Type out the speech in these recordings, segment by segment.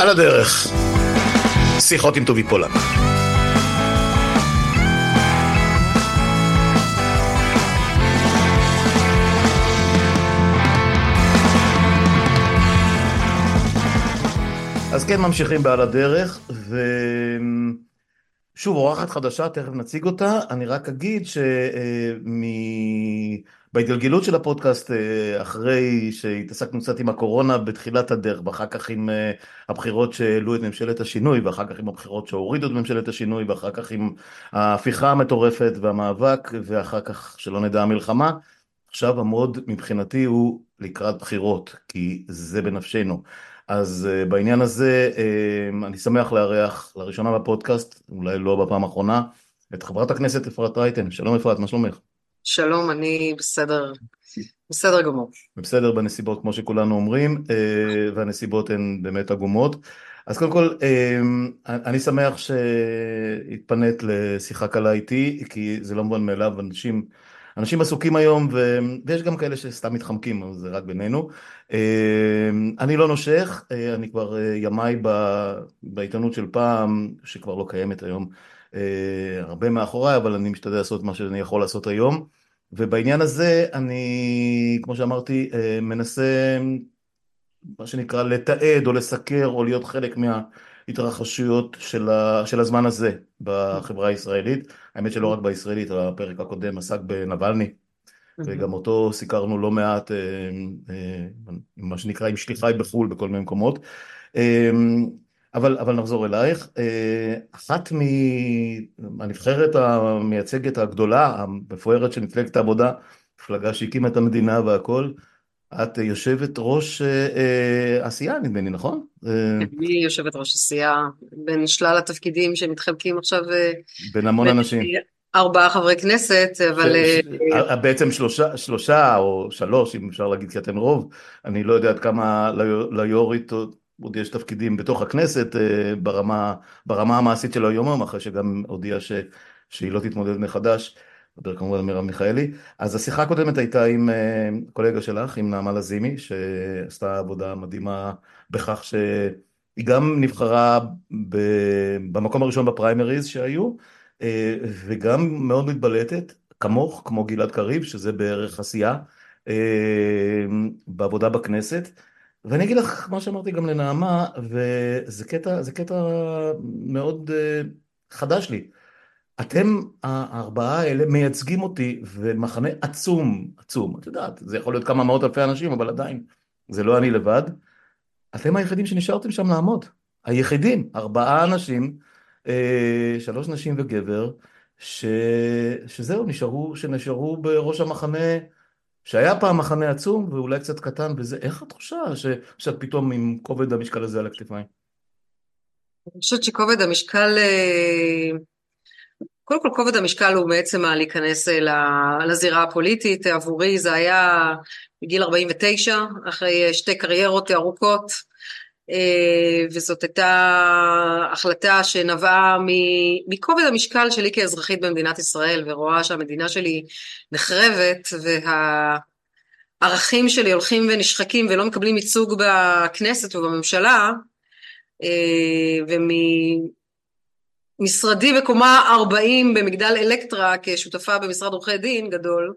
על הדרך. שיחות עם טובי פולק. אז כן, ממשיכים בעל הדרך, ושוב, אורחת חדשה, תכף נציג אותה. אני רק אגיד שבהתגלגלות של הפודקאסט, אה, אחרי שהתעסקנו קצת עם הקורונה בתחילת הדרך, ואחר כך עם אה, הבחירות שהעלו את ממשלת השינוי, ואחר כך עם הבחירות שהורידו את ממשלת השינוי, ואחר כך עם ההפיכה המטורפת והמאבק, ואחר כך, שלא נדע, המלחמה, עכשיו המוד מבחינתי הוא לקראת בחירות, כי זה בנפשנו. אז uh, בעניין הזה אני שמח לארח לראשונה בפודקאסט, אולי לא בפעם האחרונה, את חברת הכנסת אפרת רייטן. שלום אפרת, מה שלומך? שלום, אני בסדר, בסדר גמור. בסדר בנסיבות כמו שכולנו אומרים, uh, והנסיבות הן באמת עגומות. אז קודם כל, uh, אני שמח שהתפנית לשיחה קלה איתי, כי זה לא מובן מאליו, אנשים... אנשים עסוקים היום, ו... ויש גם כאלה שסתם מתחמקים, אבל זה רק בינינו. אה, אני לא נושך, אה, אני כבר אה, ימיי ב... בעיתונות של פעם, שכבר לא קיימת היום, הרבה מאחוריי, אבל אני משתדל לעשות מה שאני יכול לעשות היום. ובעניין הזה אני, כמו שאמרתי, מנסה, מה שנקרא, לתעד או לסקר או להיות חלק מה... התרחשויות של, ה, של הזמן הזה בחברה הישראלית. האמת שלא רק בישראלית, הפרק הקודם עסק בנבלני, וגם אותו סיקרנו לא מעט, אה, אה, מה שנקרא עם שליחיי בחו"ל בכל מיני מקומות. אה, אבל, אבל נחזור אלייך. אחת מהנבחרת המייצגת הגדולה, המפוארת של מפלגת העבודה, מפלגה שהקימה את המדינה והכל, את יושבת ראש אה, אה, עשייה נדמה לי, נכון? אני יושבת ראש עשייה בין שלל התפקידים שמתחלקים עכשיו אה, בין המון אנשים. ארבעה חברי כנסת, אבל... בעצם שלושה, שלושה או שלוש, אם אפשר להגיד, כי אתם רוב. אני לא יודע עד כמה ליו"רית עוד יש תפקידים בתוך הכנסת ברמה, ברמה המעשית של היום, אחרי שגם הודיעה שהיא לא תתמודד מחדש. מדבר כמובן על מרב מיכאלי. אז השיחה הקודמת הייתה עם אה, קולגה שלך, עם נעמה לזימי, שעשתה עבודה מדהימה בכך שהיא גם נבחרה במקום הראשון בפריימריז שהיו, אה, וגם מאוד מתבלטת, כמוך, כמו גלעד קריב, שזה בערך עשייה, אה, בעבודה בכנסת. ואני אגיד לך מה שאמרתי גם לנעמה, וזה קטע, קטע מאוד חדש לי. אתם הארבעה האלה מייצגים אותי ומחנה עצום, עצום, את יודעת, זה יכול להיות כמה מאות אלפי אנשים, אבל עדיין, זה לא אני לבד. אתם היחידים שנשארתם שם לעמוד, היחידים, ארבעה אנשים, אה, שלוש נשים וגבר, ש... שזהו, נשארו, שנשארו בראש המחנה, שהיה פעם מחנה עצום ואולי קצת קטן, וזה, איך התחושה ש... שאת פתאום עם כובד המשקל הזה על הכתפיים? אני חושבת שכובד המשקל... אה, קודם כל כובד המשקל הוא בעצם להיכנס אה, לזירה הפוליטית, עבורי זה היה בגיל 49, אחרי שתי קריירות ארוכות, אה, וזאת הייתה החלטה שנבעה מכובד המשקל שלי כאזרחית במדינת ישראל, ורואה שהמדינה שלי נחרבת, והערכים שלי הולכים ונשחקים ולא מקבלים ייצוג בכנסת ובממשלה, אה, ומ... משרדי בקומה 40 במגדל אלקטרה כשותפה במשרד עורכי דין גדול, אה,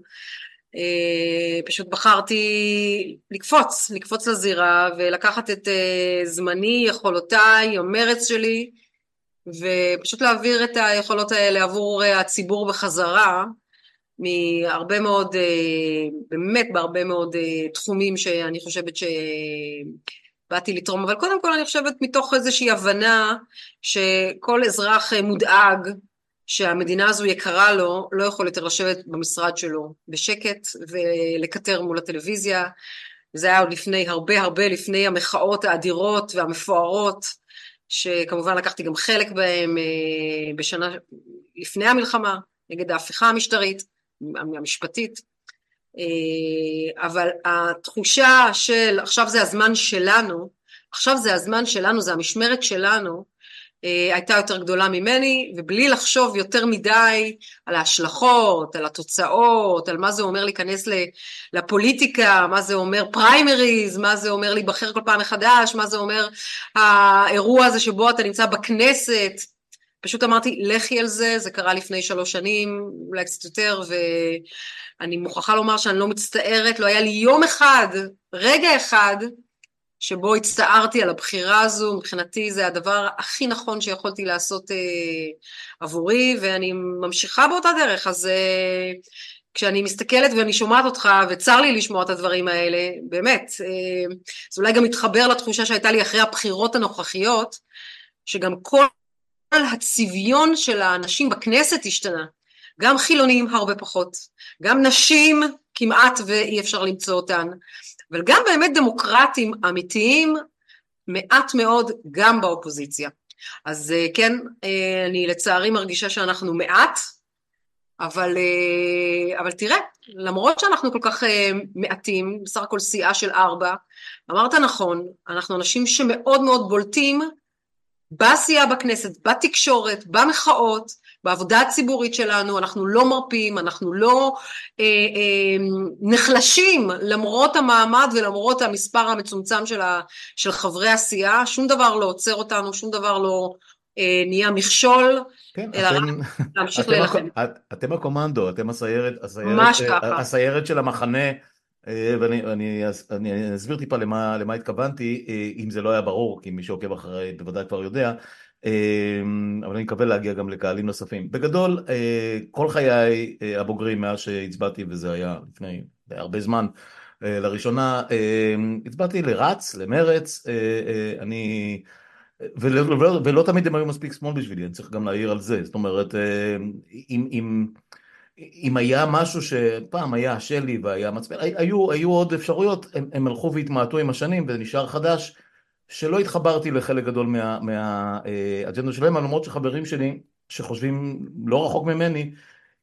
פשוט בחרתי לקפוץ, לקפוץ לזירה ולקחת את אה, זמני, יכולותיי, המרץ שלי ופשוט להעביר את היכולות האלה עבור אה, הציבור בחזרה מהרבה מאוד, באמת בהרבה מאוד תחומים שאני חושבת ש... באתי לתרום, אבל קודם כל אני חושבת מתוך איזושהי הבנה שכל אזרח מודאג שהמדינה הזו יקרה לו, לא יכול יותר לשבת במשרד שלו בשקט ולקטר מול הטלוויזיה. זה היה עוד לפני, הרבה הרבה לפני המחאות האדירות והמפוארות, שכמובן לקחתי גם חלק בהם אה, בשנה לפני המלחמה, נגד ההפיכה המשטרית, המשפטית. אה, אבל התחושה של עכשיו זה הזמן שלנו, עכשיו זה הזמן שלנו, זה המשמרת שלנו, הייתה יותר גדולה ממני, ובלי לחשוב יותר מדי על ההשלכות, על התוצאות, על מה זה אומר להיכנס לפוליטיקה, מה זה אומר פריימריז, מה זה אומר להיבחר כל פעם מחדש, מה זה אומר האירוע הזה שבו אתה נמצא בכנסת, פשוט אמרתי לכי על זה, זה קרה לפני שלוש שנים, אולי קצת יותר, ואני מוכרחה לומר שאני לא מצטערת, לא היה לי יום אחד, רגע אחד, שבו הצטערתי על הבחירה הזו, מבחינתי זה הדבר הכי נכון שיכולתי לעשות אה, עבורי, ואני ממשיכה באותה דרך, אז אה, כשאני מסתכלת ואני שומעת אותך, וצר לי לשמוע את הדברים האלה, באמת, אה, זה אולי גם מתחבר לתחושה שהייתה לי אחרי הבחירות הנוכחיות, שגם כל הצביון של האנשים בכנסת השתנה. גם חילונים הרבה פחות, גם נשים כמעט ואי אפשר למצוא אותן, אבל גם באמת דמוקרטים אמיתיים מעט מאוד גם באופוזיציה. אז אה, כן, אה, אני לצערי מרגישה שאנחנו מעט, אבל, אה, אבל תראה, למרות שאנחנו כל כך מעטים, בסך הכל סיעה של ארבע, אמרת נכון, אנחנו אנשים שמאוד מאוד בולטים בעשייה בכנסת, בתקשורת, במחאות, בעבודה הציבורית שלנו, אנחנו לא מרפים, אנחנו לא אה, אה, נחלשים למרות המעמד ולמרות המספר המצומצם של, ה, של חברי הסיעה, שום דבר לא עוצר אותנו, שום דבר לא אה, נהיה מכשול, כן, אלא אתם, רק להמשיך להילחם. אתם הקומנדו, אתם הסיירת, הסיירת, הסיירת של המחנה אה, ואני אני, אני אסביר טיפה למה, למה התכוונתי, אה, אם זה לא היה ברור, כי מי שעוקב אחרי בוודאי כבר יודע, אה, אבל אני מקווה להגיע גם לקהלים נוספים. בגדול, כל חיי הבוגרים מאז שהצבעתי, וזה היה לפני הרבה זמן, לראשונה, הצבעתי לרץ, למרץ, אני... ולא, ולא, ולא תמיד הם היו מספיק שמאל בשבילי, אני צריך גם להעיר על זה, זאת אומרת, אם... אם אם היה משהו שפעם היה שלי והיה מצפן, היו, היו עוד אפשרויות, הם, הם הלכו והתמעטו עם השנים וזה נשאר חדש, שלא התחברתי לחלק גדול מהאג'נדה מה, אה, שלהם, למרות שחברים שלי שחושבים לא רחוק ממני,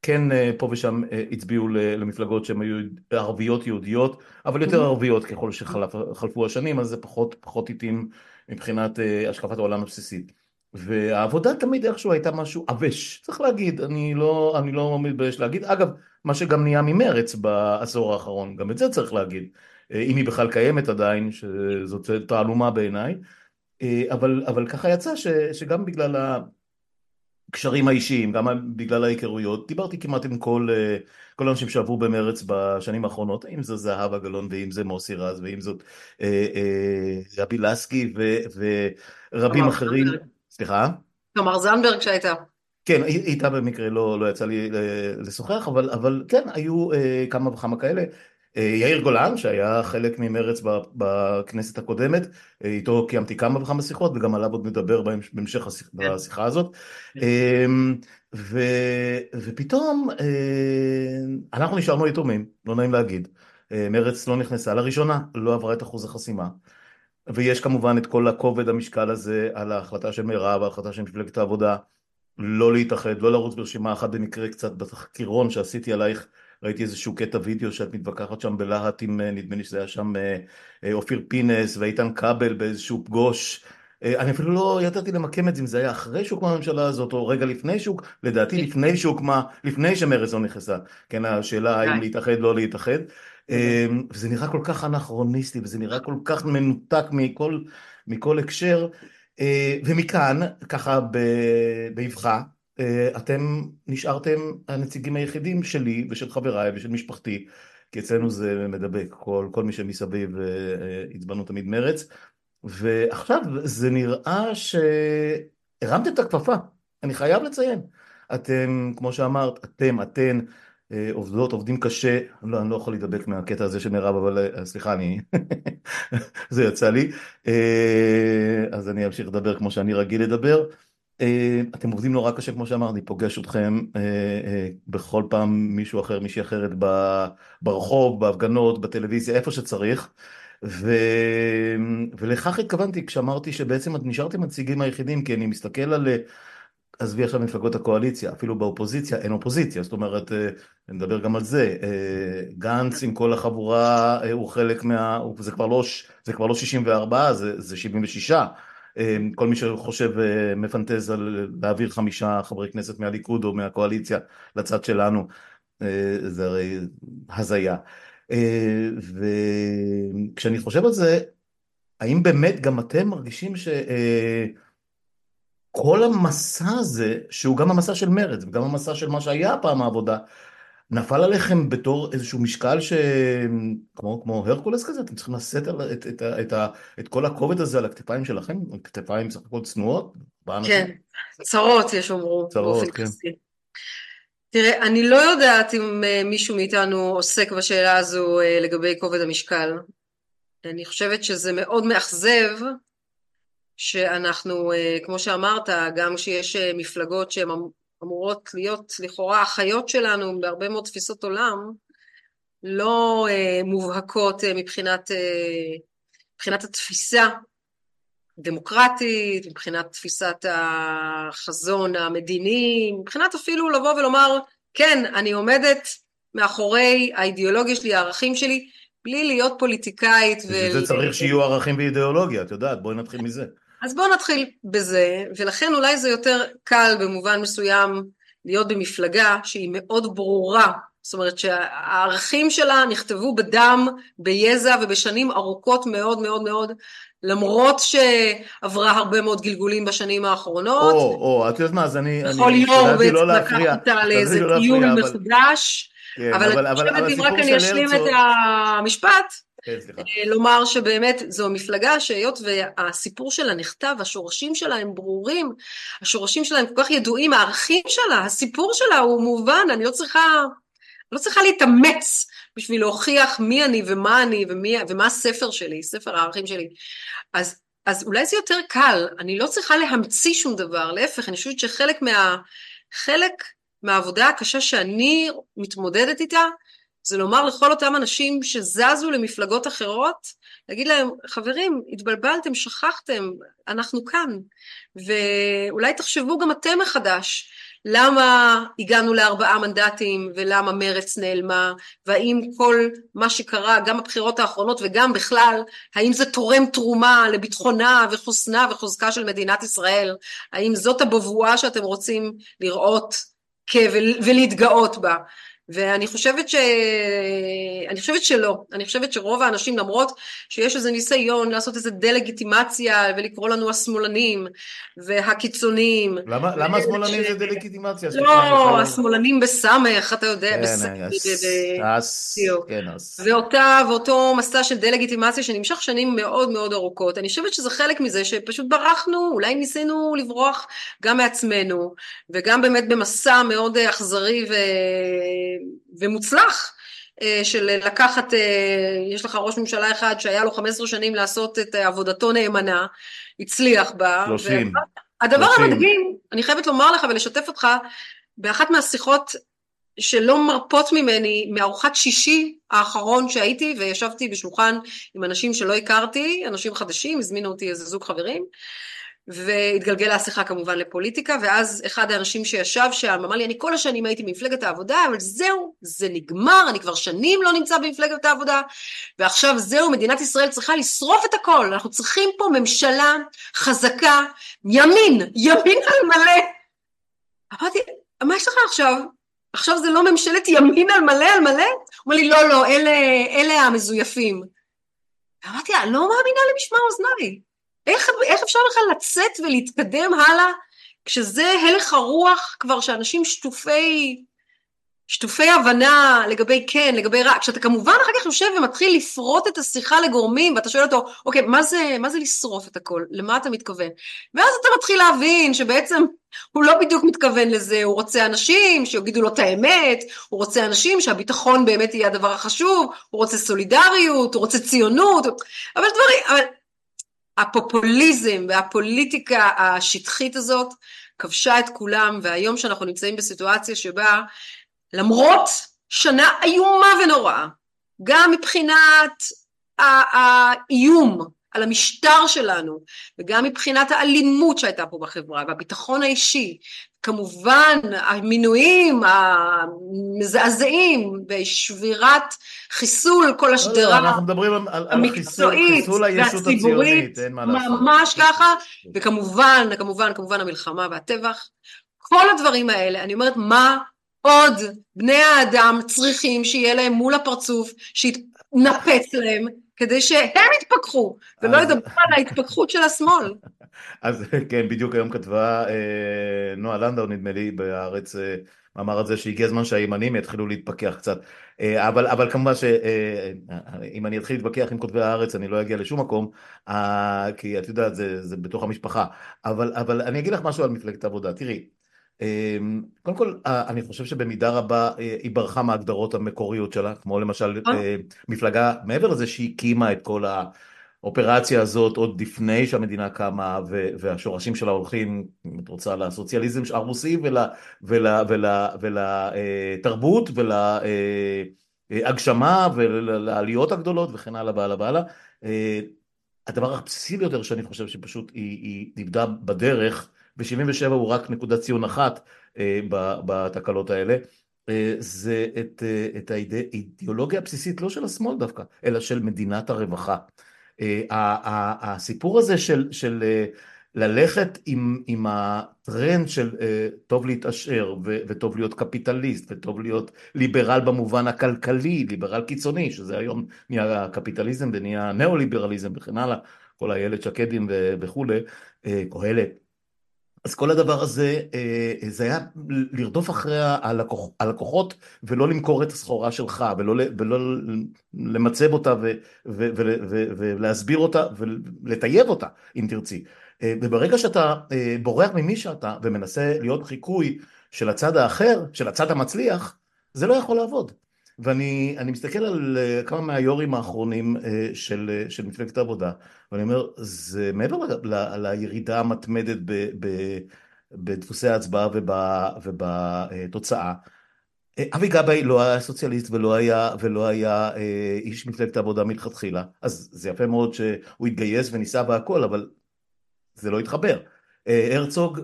כן אה, פה ושם אה, הצביעו למפלגות שהן היו ערביות יהודיות, אבל יותר mm-hmm. ערביות ככל שחלפו השנים, אז זה פחות, פחות התאים מבחינת השקפת העולם הבסיסית. והעבודה תמיד איכשהו הייתה משהו עבש, צריך להגיד, אני לא, אני לא מתבייש להגיד. אגב, מה שגם נהיה ממרץ בעשור האחרון, גם את זה צריך להגיד, אה, אם היא בכלל קיימת עדיין, שזאת תעלומה בעיניי, אה, אבל, אבל ככה יצא ש, שגם בגלל הקשרים האישיים, גם בגלל ההיכרויות, דיברתי כמעט עם כל, אה, כל האנשים שעברו במרץ בשנים האחרונות, אם זה זהבה גלאון ואם זה מוסי רז ואם זאת רבי לסקי ורבים אחרים. סליחה? תמר זנדברג שהייתה. כן, איתה במקרה לא, לא יצא לי אה, לשוחח, אבל, אבל כן, היו אה, כמה וכמה כאלה. אה, יאיר גולן, שהיה חלק ממרץ בכנסת הקודמת, אה, איתו קיימתי כמה וכמה שיחות, וגם עליו עוד נדבר בהמשך השיח, כן. השיחה הזאת. אה, ו, ופתאום אה, אנחנו נשארנו יתומים, לא נעים להגיד. מרץ לא נכנסה לראשונה, לא עברה את אחוז החסימה. ויש כמובן את כל הכובד המשקל הזה על ההחלטה של מירב, ההחלטה של מפלגת העבודה לא להתאחד, לא לרוץ ברשימה אחת במקרה קצת בתחקירון שעשיתי עלייך ראיתי איזשהו קטע וידאו שאת מתווכחת שם בלהט עם, אה, נדמה לי שזה היה שם אה, אה, אופיר פינס ואיתן כבל באיזשהו פגוש. אני אפילו לא ידעתי למקם את זה אם זה היה אחרי שהוקמה הממשלה הזאת או רגע לפני שהוקמה, לדעתי לפני שהוקמה, לפני שמרצ לא נכנסה, כן השאלה האם להתאחד לא להתאחד. אמ, וזה נראה כל כך אנכרוניסטי וזה נראה כל כך מנותק מכל, מכל הקשר. ומכאן ככה באבחה אתם נשארתם הנציגים היחידים שלי ושל חבריי ושל משפחתי כי אצלנו זה מדבק כל, כל מי שמסביב אה, הצבענו תמיד מרץ ועכשיו זה נראה שהרמתם את הכפפה אני חייב לציין אתם כמו שאמרת אתם אתן אה, עובדות, עובדים קשה, לא, אני לא יכול להידבק מהקטע הזה של מירב, אבל אה, סליחה, אני... זה יצא לי. אה, אז אני אמשיך לדבר כמו שאני רגיל לדבר. אתם עובדים נורא קשה, כמו שאמרתי, פוגש אתכם בכל פעם מישהו אחר, מישהי אחרת ברחוב, בהפגנות, בטלוויזיה, איפה שצריך. ו... ולכך התכוונתי כשאמרתי שבעצם נשארתם הנציגים היחידים, כי אני מסתכל על עזבי עכשיו מפלגות הקואליציה, אפילו באופוזיציה אין אופוזיציה, זאת אומרת, אה, נדבר גם על זה, אה, גנץ עם כל החבורה אה, הוא חלק מה... זה כבר לא, זה כבר לא 64, זה, זה 76, כל מי שחושב מפנטז על להעביר חמישה חברי כנסת מהליכוד או מהקואליציה לצד שלנו זה הרי הזיה. וכשאני חושב על זה האם באמת גם אתם מרגישים שכל המסע הזה שהוא גם המסע של מרץ וגם המסע של מה שהיה פעם העבודה נפל עליכם בתור איזשהו משקל שכמו כמו הרקולס כזה? אתם צריכים לשאת את, את, את, את, את כל הכובד הזה על הכתפיים שלכם? כתפיים סך הכל צנועות? כן. צרות יש אומרו צרות כן. תראה אני לא יודעת אם מישהו מאיתנו עוסק בשאלה הזו לגבי כובד המשקל. אני חושבת שזה מאוד מאכזב שאנחנו כמו שאמרת גם כשיש מפלגות שהן אמורות להיות לכאורה אחיות שלנו בהרבה מאוד תפיסות עולם, לא אה, מובהקות אה, מבחינת, אה, מבחינת התפיסה דמוקרטית, מבחינת תפיסת החזון המדיני, מבחינת אפילו לבוא ולומר כן אני עומדת מאחורי האידיאולוגיה שלי, הערכים שלי, בלי להיות פוליטיקאית. בשביל ו... זה צריך שיהיו ערכים ואידיאולוגיה, את יודעת, בואי נתחיל מזה. אז בואו נתחיל בזה, ולכן אולי זה יותר קל במובן מסוים להיות במפלגה שהיא מאוד ברורה, זאת אומרת שהערכים שלה נכתבו בדם, ביזע ובשנים ארוכות מאוד מאוד מאוד, למרות שעברה הרבה מאוד גלגולים בשנים האחרונות. או, או, את יודעת מה, אז אני... בכל יום בעצם לא לקח אותה לאיזה לא דיון מחודש, כן, אבל אני חושבת אם רק אני אשלים את המשפט, לומר שבאמת זו מפלגה שהיות והסיפור שלה נכתב, השורשים שלה הם ברורים, השורשים שלה הם כל כך ידועים, הערכים שלה, הסיפור שלה הוא מובן, אני לא צריכה, לא צריכה להתאמץ בשביל להוכיח מי אני ומה אני ומי, ומה הספר שלי, ספר הערכים שלי. אז, אז אולי זה יותר קל, אני לא צריכה להמציא שום דבר, להפך, אני חושבת שחלק מה... חלק מהעבודה הקשה שאני מתמודדת איתה, זה לומר לכל אותם אנשים שזזו למפלגות אחרות, להגיד להם, חברים, התבלבלתם, שכחתם, אנחנו כאן. ואולי תחשבו גם אתם מחדש, למה הגענו לארבעה מנדטים ולמה מרץ נעלמה, והאם כל מה שקרה, גם בבחירות האחרונות וגם בכלל, האם זה תורם תרומה לביטחונה וחוסנה וחוזקה של מדינת ישראל? האם זאת הבבואה שאתם רוצים לראות ולהתגאות בה? ואני חושבת ש... אני חושבת שלא, אני חושבת שרוב האנשים למרות שיש איזה ניסיון לעשות איזה דה-לגיטימציה ולקרוא לנו השמאלנים והקיצוניים. למה, למה השמאלנים זה דה-לגיטימציה? לא, השמאלנים בסמך, אתה יודע, כן, בסמך. כן, ואותה, ואותו מסע של דה-לגיטימציה שנמשך שנים מאוד מאוד ארוכות, אני חושבת שזה חלק מזה שפשוט ברחנו, אולי ניסינו לברוח גם מעצמנו, וגם באמת במסע מאוד אכזרי ו... ומוצלח אה, של לקחת, אה, יש לך ראש ממשלה אחד שהיה לו 15 שנים לעשות את עבודתו נאמנה, הצליח בה. 30. הדבר 30. המדהים, אני חייבת לומר לך ולשתף אותך, באחת מהשיחות שלא מרפות ממני, מארוחת שישי האחרון שהייתי וישבתי בשולחן עם אנשים שלא הכרתי, אנשים חדשים, הזמינו אותי איזה זוג חברים, והתגלגלה השיחה כמובן לפוליטיקה, ואז אחד האנשים שישב שם אמר לי, אני כל השנים הייתי במפלגת העבודה, אבל זהו, זה נגמר, אני כבר שנים לא נמצא במפלגת העבודה, ועכשיו זהו, מדינת ישראל צריכה לשרוף את הכל, אנחנו צריכים פה ממשלה חזקה, ימין, ימין על מלא. אמרתי, מה יש לך עכשיו? עכשיו זה לא ממשלת ימין על מלא על מלא? הוא אומר לי, לא, לא, אלה, אלה המזויפים. אמרתי, אני לא מאמינה למשמע אוזניי. איך, איך אפשר בכלל לצאת ולהתקדם הלאה כשזה הלך הרוח כבר שאנשים שטופי, שטופי הבנה לגבי כן, לגבי רע, כשאתה כמובן אחר כך יושב ומתחיל לפרוט את השיחה לגורמים ואתה שואל אותו, אוקיי, מה זה, מה זה לשרוף את הכל? למה אתה מתכוון? ואז אתה מתחיל להבין שבעצם הוא לא בדיוק מתכוון לזה, הוא רוצה אנשים שיגידו לו את האמת, הוא רוצה אנשים שהביטחון באמת יהיה הדבר החשוב, הוא רוצה סולידריות, הוא רוצה ציונות, אבל דברים, אבל הפופוליזם והפוליטיקה השטחית הזאת כבשה את כולם והיום שאנחנו נמצאים בסיטואציה שבה למרות שנה איומה ונוראה גם מבחינת האיום על המשטר שלנו וגם מבחינת האלימות שהייתה פה בחברה והביטחון האישי כמובן המינויים המזעזעים בשבירת חיסול כל השדרה לא, לא, אין מה לעשות. ממש ככה, וכמובן, כמובן, כמובן המלחמה והטבח, כל הדברים האלה, אני אומרת, מה עוד בני האדם צריכים שיהיה להם מול הפרצוף, שיתנפץ להם, כדי שהם יתפכחו, ולא ידברו על ההתפכחות של השמאל. אז כן, בדיוק היום כתבה אה, נועה לנדאו, נדמה לי, בהארץ, אה, מאמר על זה שהגיע הזמן שהימנים יתחילו להתפכח קצת. אה, אבל, אבל כמובן שאם אני אתחיל להתווכח עם כותבי הארץ, אני לא אגיע לשום מקום, כי את יודעת, זה, זה בתוך המשפחה. אבל, אבל אני אגיד לך משהו על מפלגת העבודה. תראי, קודם כל, אני חושב שבמידה רבה אה, היא ברחה מההגדרות המקוריות שלה, כמו למשל אה. אה, מפלגה, מעבר לזה שהיא הקימה את כל האופרציה הזאת עוד לפני שהמדינה קמה, והשורשים שלה הולכים, אם את רוצה, לסוציאליזם הרוסי ולתרבות ולהגשמה ולעליות הגדולות וכן הלאה והלאה והלאה. הדבר הבסיסי ביותר שאני חושב שפשוט היא איבדה בדרך, ב-77 הוא רק נקודת ציון אחת אה, בתקלות האלה, אה, זה את, אה, את האידיאולוגיה הבסיסית לא של השמאל דווקא, אלא של מדינת הרווחה. הסיפור הזה של, של ללכת עם, עם הטרנד של טוב להתעשר ו, וטוב להיות קפיטליסט וטוב להיות ליברל במובן הכלכלי, ליברל קיצוני, שזה היום נהיה קפיטליזם ונהיה ניאו-ליברליזם וכן הלאה, כל איילת שקדים וכולי, קהלת. אז כל הדבר הזה, אה, זה היה לרדוף אחרי הלקוח, הלקוחות ולא למכור את הסחורה שלך ולא, ולא למצב אותה ו, ו, ו, ו, ולהסביר אותה ולטייב אותה, אם תרצי. אה, וברגע שאתה אה, בורח ממי שאתה ומנסה להיות חיקוי של הצד האחר, של הצד המצליח, זה לא יכול לעבוד. ואני מסתכל על אה, כמה מהיו"רים האחרונים אה, של, אה, של מפלגת העבודה, ואני אומר, זה מעבר ל, לירידה המתמדת ב, ב, בדפוסי ההצבעה וב, ובתוצאה. אבי גבאי לא היה סוציאליסט ולא היה, ולא היה איש מפלגת העבודה מלכתחילה, אז זה יפה מאוד שהוא התגייס וניסה והכל, אבל זה לא התחבר. הרצוג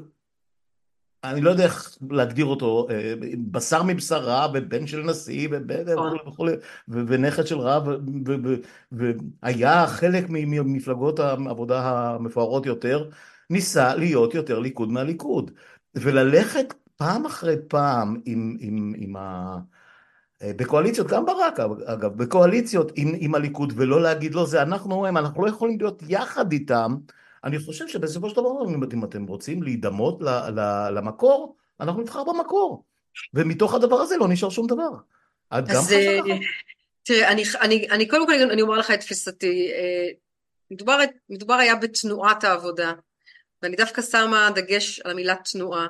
אני לא יודע איך להגדיר אותו, אה, בשר מבשרה ובן של נשיא נכון. וכולי ונכד של רב והיה חלק ממפלגות העבודה המפוארות יותר, ניסה להיות יותר ליכוד מהליכוד וללכת פעם אחרי פעם עם, עם, עם ה... אה, בקואליציות, גם ברק אגב, בקואליציות עם, עם הליכוד ולא להגיד לו זה אנחנו הם, אנחנו לא יכולים להיות יחד איתם אני חושב שבסופו של דבר, אם אתם רוצים להידמות למקור, אנחנו נבחר במקור. ומתוך הדבר הזה לא נשאר שום דבר. את גם חושבת אה, ככה? תראה, אני, אני, אני קודם כל אני אומר לך את תפיסתי. אה, מדובר, מדובר היה בתנועת העבודה, ואני דווקא שמה דגש על המילה תנועה.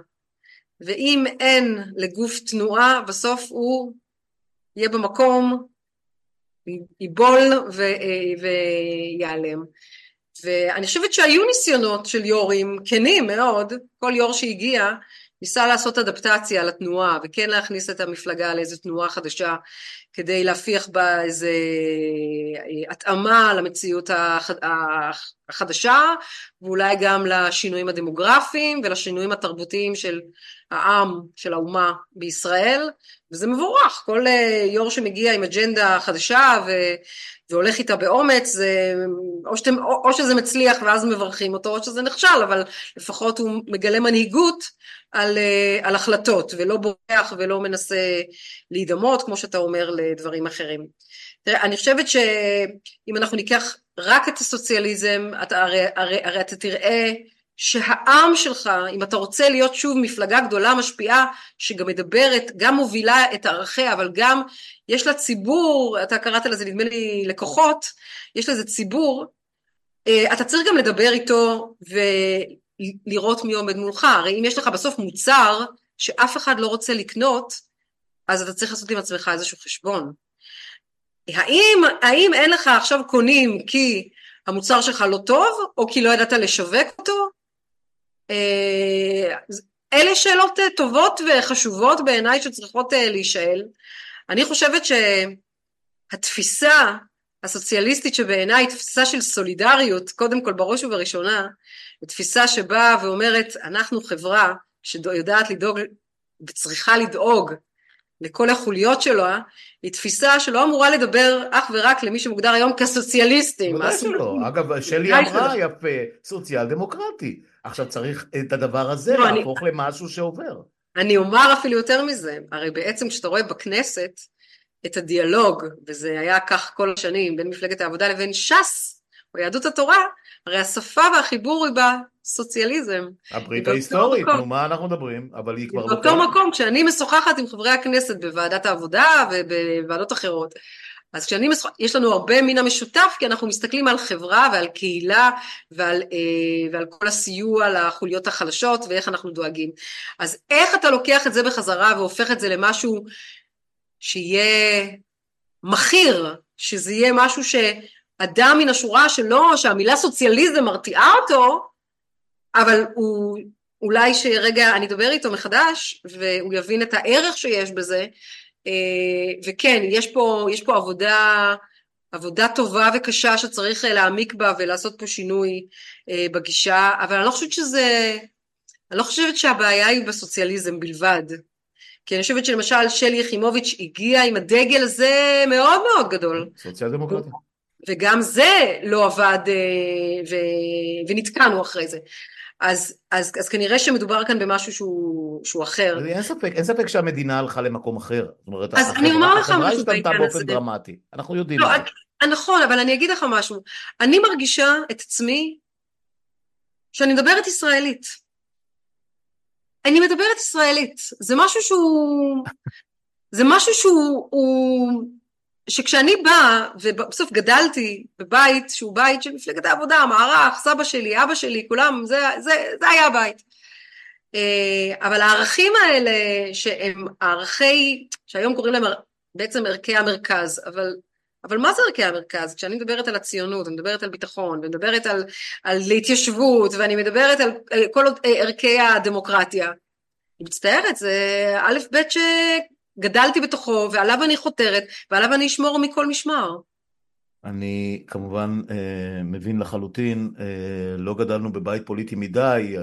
ואם אין לגוף תנועה, בסוף הוא יהיה במקום, ייבול אה, ויעלם. ואני חושבת שהיו ניסיונות של יו"רים כנים מאוד, כל יו"ר שהגיע ניסה לעשות אדפטציה לתנועה וכן להכניס את המפלגה לאיזו תנועה חדשה כדי להפיח בה איזו אה, התאמה למציאות החדשה ואולי גם לשינויים הדמוגרפיים ולשינויים התרבותיים של העם, של האומה בישראל וזה מבורך, כל אה, יו"ר שמגיע עם אג'נדה חדשה ו... והולך איתה באומץ, זה, או, שאתם, או, שזה מצליח ואז מברכים אותו, או שזה נכשל, אבל לפחות הוא מגלה מנהיגות על, אה, על החלטות, ולא בורח ולא מנסה להידמות, כמו שאתה אומר, לדברים אחרים. תראה, אני חושבת שאם אנחנו ניקח רק את הסוציאליזם, אתה, הרי, הרי, הרי אתה תראה שהעם שלך, אם אתה רוצה להיות שוב מפלגה גדולה משפיעה, שגם מדברת, גם מובילה את ערכיה, אבל גם יש לה ציבור, אתה קראת לזה נדמה לי לקוחות, יש לזה ציבור, אה, אתה צריך גם לדבר איתו ולראות מי עומד מולך, הרי אם יש לך בסוף מוצר שאף אחד לא רוצה לקנות, אז אתה צריך לעשות עם עצמך איזשהו חשבון. האם, האם אין לך עכשיו קונים כי המוצר שלך לא טוב, או כי לא ידעת לשווק אותו? אה, אלה שאלות טובות וחשובות בעיניי שצריכות אה, להישאל. אני חושבת שהתפיסה הסוציאליסטית שבעיניי היא תפיסה של סולידריות, קודם כל בראש ובראשונה, היא תפיסה שבאה ואומרת אנחנו חברה שיודעת לדאוג וצריכה לדאוג לכל החוליות שלו, היא תפיסה שלא אמורה לדבר אך ורק למי שמוגדר היום כסוציאליסטים. בוודאי שלא. אגב, שלי אמרה יפה, סוציאל דמוקרטי. עכשיו צריך את הדבר הזה לא, להפוך אני... למשהו שעובר. אני אומר אפילו יותר מזה, הרי בעצם כשאתה רואה בכנסת את הדיאלוג, וזה היה כך כל השנים, בין מפלגת העבודה לבין ש"ס, או יהדות התורה, הרי השפה והחיבור היא בסוציאליזם. הברית ההיסטורית, נו מה אנחנו מדברים, אבל היא כבר לא... באותו מקום, כשאני משוחחת עם חברי הכנסת בוועדת העבודה ובוועדות אחרות, אז כשאני משוחחת, יש לנו הרבה מן המשותף, כי אנחנו מסתכלים על חברה ועל קהילה ועל, אה, ועל כל הסיוע לחוליות החלשות ואיך אנחנו דואגים. אז איך אתה לוקח את זה בחזרה והופך את זה למשהו שיהיה מכיר, שזה יהיה משהו שאדם מן השורה שלו, שהמילה סוציאליזם מרתיעה אותו, אבל הוא אולי שרגע אני אדבר איתו מחדש והוא יבין את הערך שיש בזה אה, וכן יש פה, יש פה עבודה, עבודה טובה וקשה שצריך להעמיק בה ולעשות פה שינוי אה, בגישה אבל אני לא חושבת שזה, אני לא חושבת שהבעיה היא בסוציאליזם בלבד כי אני חושבת שלמשל שלי יחימוביץ' הגיעה עם הדגל הזה מאוד מאוד גדול. סוציאל דמוקרטי. וגם זה לא עבד אה, ו... ונתקענו אחרי זה. אז, אז, אז כנראה שמדובר כאן במשהו שהוא, שהוא אחר. אין ספק, אין ספק שהמדינה הלכה למקום אחר. זאת אומרת, אז החברה, אני אומר לך משהו בעניין הזה. החברה השתנתה באופן דרמטי, אנחנו יודעים. לא, אני, נכון, אבל אני אגיד לך משהו. אני מרגישה את עצמי שאני מדברת ישראלית. אני מדברת ישראלית. זה משהו שהוא... זה משהו שהוא... הוא, שכשאני באה, ובסוף גדלתי בבית שהוא בית של מפלגת העבודה, מערך, סבא שלי, אבא שלי, כולם, זה, זה, זה היה הבית. אה, אבל הערכים האלה שהם ערכי, שהיום קוראים להם בעצם ערכי המרכז, אבל, אבל מה זה ערכי המרכז? כשאני מדברת על הציונות, אני מדברת על ביטחון, ואני מדברת על, על התיישבות, ואני מדברת על כל ערכי הדמוקרטיה. אני מצטערת, זה א' ב' גדלתי בתוכו ועליו אני חותרת ועליו אני אשמור מכל משמר. אני כמובן אה, מבין לחלוטין, אה, לא גדלנו בבית פוליטי מדי,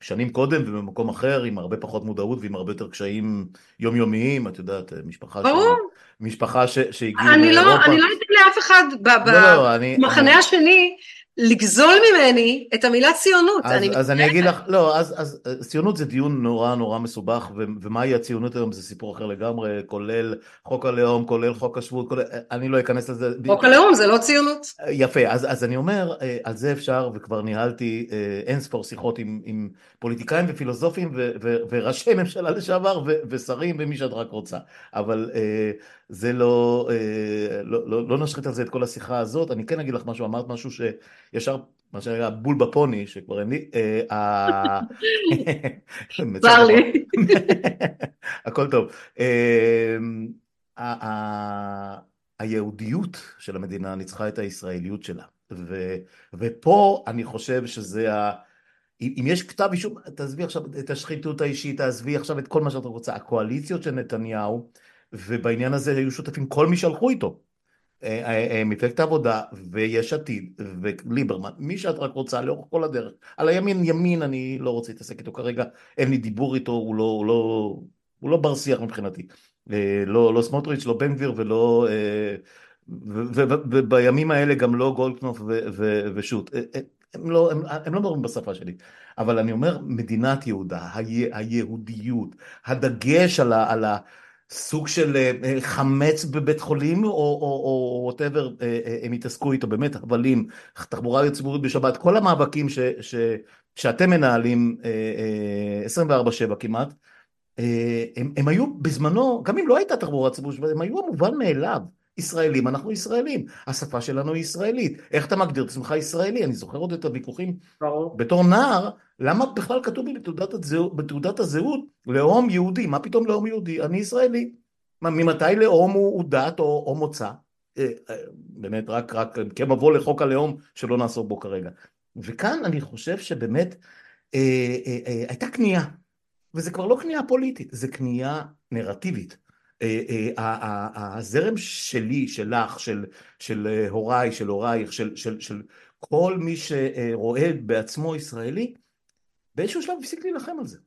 שנים קודם ובמקום אחר עם הרבה פחות מודעות ועם הרבה יותר קשיים יומיומיים, את יודעת, משפחה, ברור. ש... משפחה ש... שהגיעו מאירופה. לא, אני לא אתן לאף אחד במחנה לא, לא, השני לגזול ממני את המילה ציונות. אז אני, אז אני אגיד לך, לא, אז, אז ציונות זה דיון נורא נורא מסובך, ו, ומהי הציונות היום זה סיפור אחר לגמרי, כולל חוק הלאום, כולל חוק השבות, כולל, אני לא אכנס לזה. חוק הלאום זה לא ציונות. יפה, אז, אז אני אומר, אה, על זה אפשר, וכבר ניהלתי אה, אין ספור שיחות עם, עם פוליטיקאים ופילוסופים ו, ו, וראשי ממשלה לשעבר ו, ושרים ומי שאת רק רוצה, אבל אה, זה לא, לא, לא, לא נשחית על זה את כל השיחה הזאת, אני כן אגיד לך משהו, אמרת משהו ש... ישר, מה שהיה בול בפוני, שכבר אין לי, אה, צר לי. הכל טוב. אמ, היהודיות של המדינה ניצחה את הישראליות שלה. ופה אני חושב שזה ה... אם יש כתב אישום, תעזבי עכשיו את השחיתות האישית, תעזבי עכשיו את כל מה שאת רוצה. הקואליציות של נתניהו, ובעניין הזה היו שותפים כל מי שהלכו איתו. אה, אה, אה, מפלגת העבודה ויש עתיד וליברמן, מי שאת רק רוצה לאורך כל הדרך. על הימין ימין אני לא רוצה להתעסק איתו כרגע, אין לי דיבור איתו, הוא לא, הוא לא, הוא לא בר שיח מבחינתי. לא, לא סמוטריץ', לא בן גביר ולא... ובימים האלה גם לא גולדקנופ ושות'. הם לא, הם, הם לא מדברים בשפה שלי, אבל אני אומר מדינת יהודה, היהודיות, הדגש על ה... על ה סוג של אה, אה, חמץ בבית חולים או ווטאבר אה, הם התעסקו איתו באמת הבלים תחבורה ציבורית בשבת כל המאבקים ש, ש, שאתם מנהלים 24/7 כמעט הם, הם היו בזמנו גם אם לא הייתה תחבורה ציבורית הם היו המובן מאליו ישראלים אנחנו ישראלים השפה שלנו היא ישראלית איך אתה מגדיר את עצמך ישראלי אני זוכר עוד את הוויכוחים בתור נער למה בכלל כתוב לי בתעודת הזהות, בתעודת הזהות לאום יהודי? מה פתאום לאום יהודי? אני ישראלי. מה, ממתי לאום הוא, הוא דת או, או מוצא? אה, אה, באמת רק, רק כמבוא לחוק הלאום שלא נעסוק בו כרגע. וכאן אני חושב שבאמת אה, אה, אה, הייתה קנייה, וזה כבר לא קנייה פוליטית, זה קנייה נרטיבית. אה, אה, הזרם שלי, שלך, של, של אה, הוריי, של הורייך, של, של, של כל מי שרואה בעצמו ישראלי, באיזשהו שלב הפסיק להילחם על זה.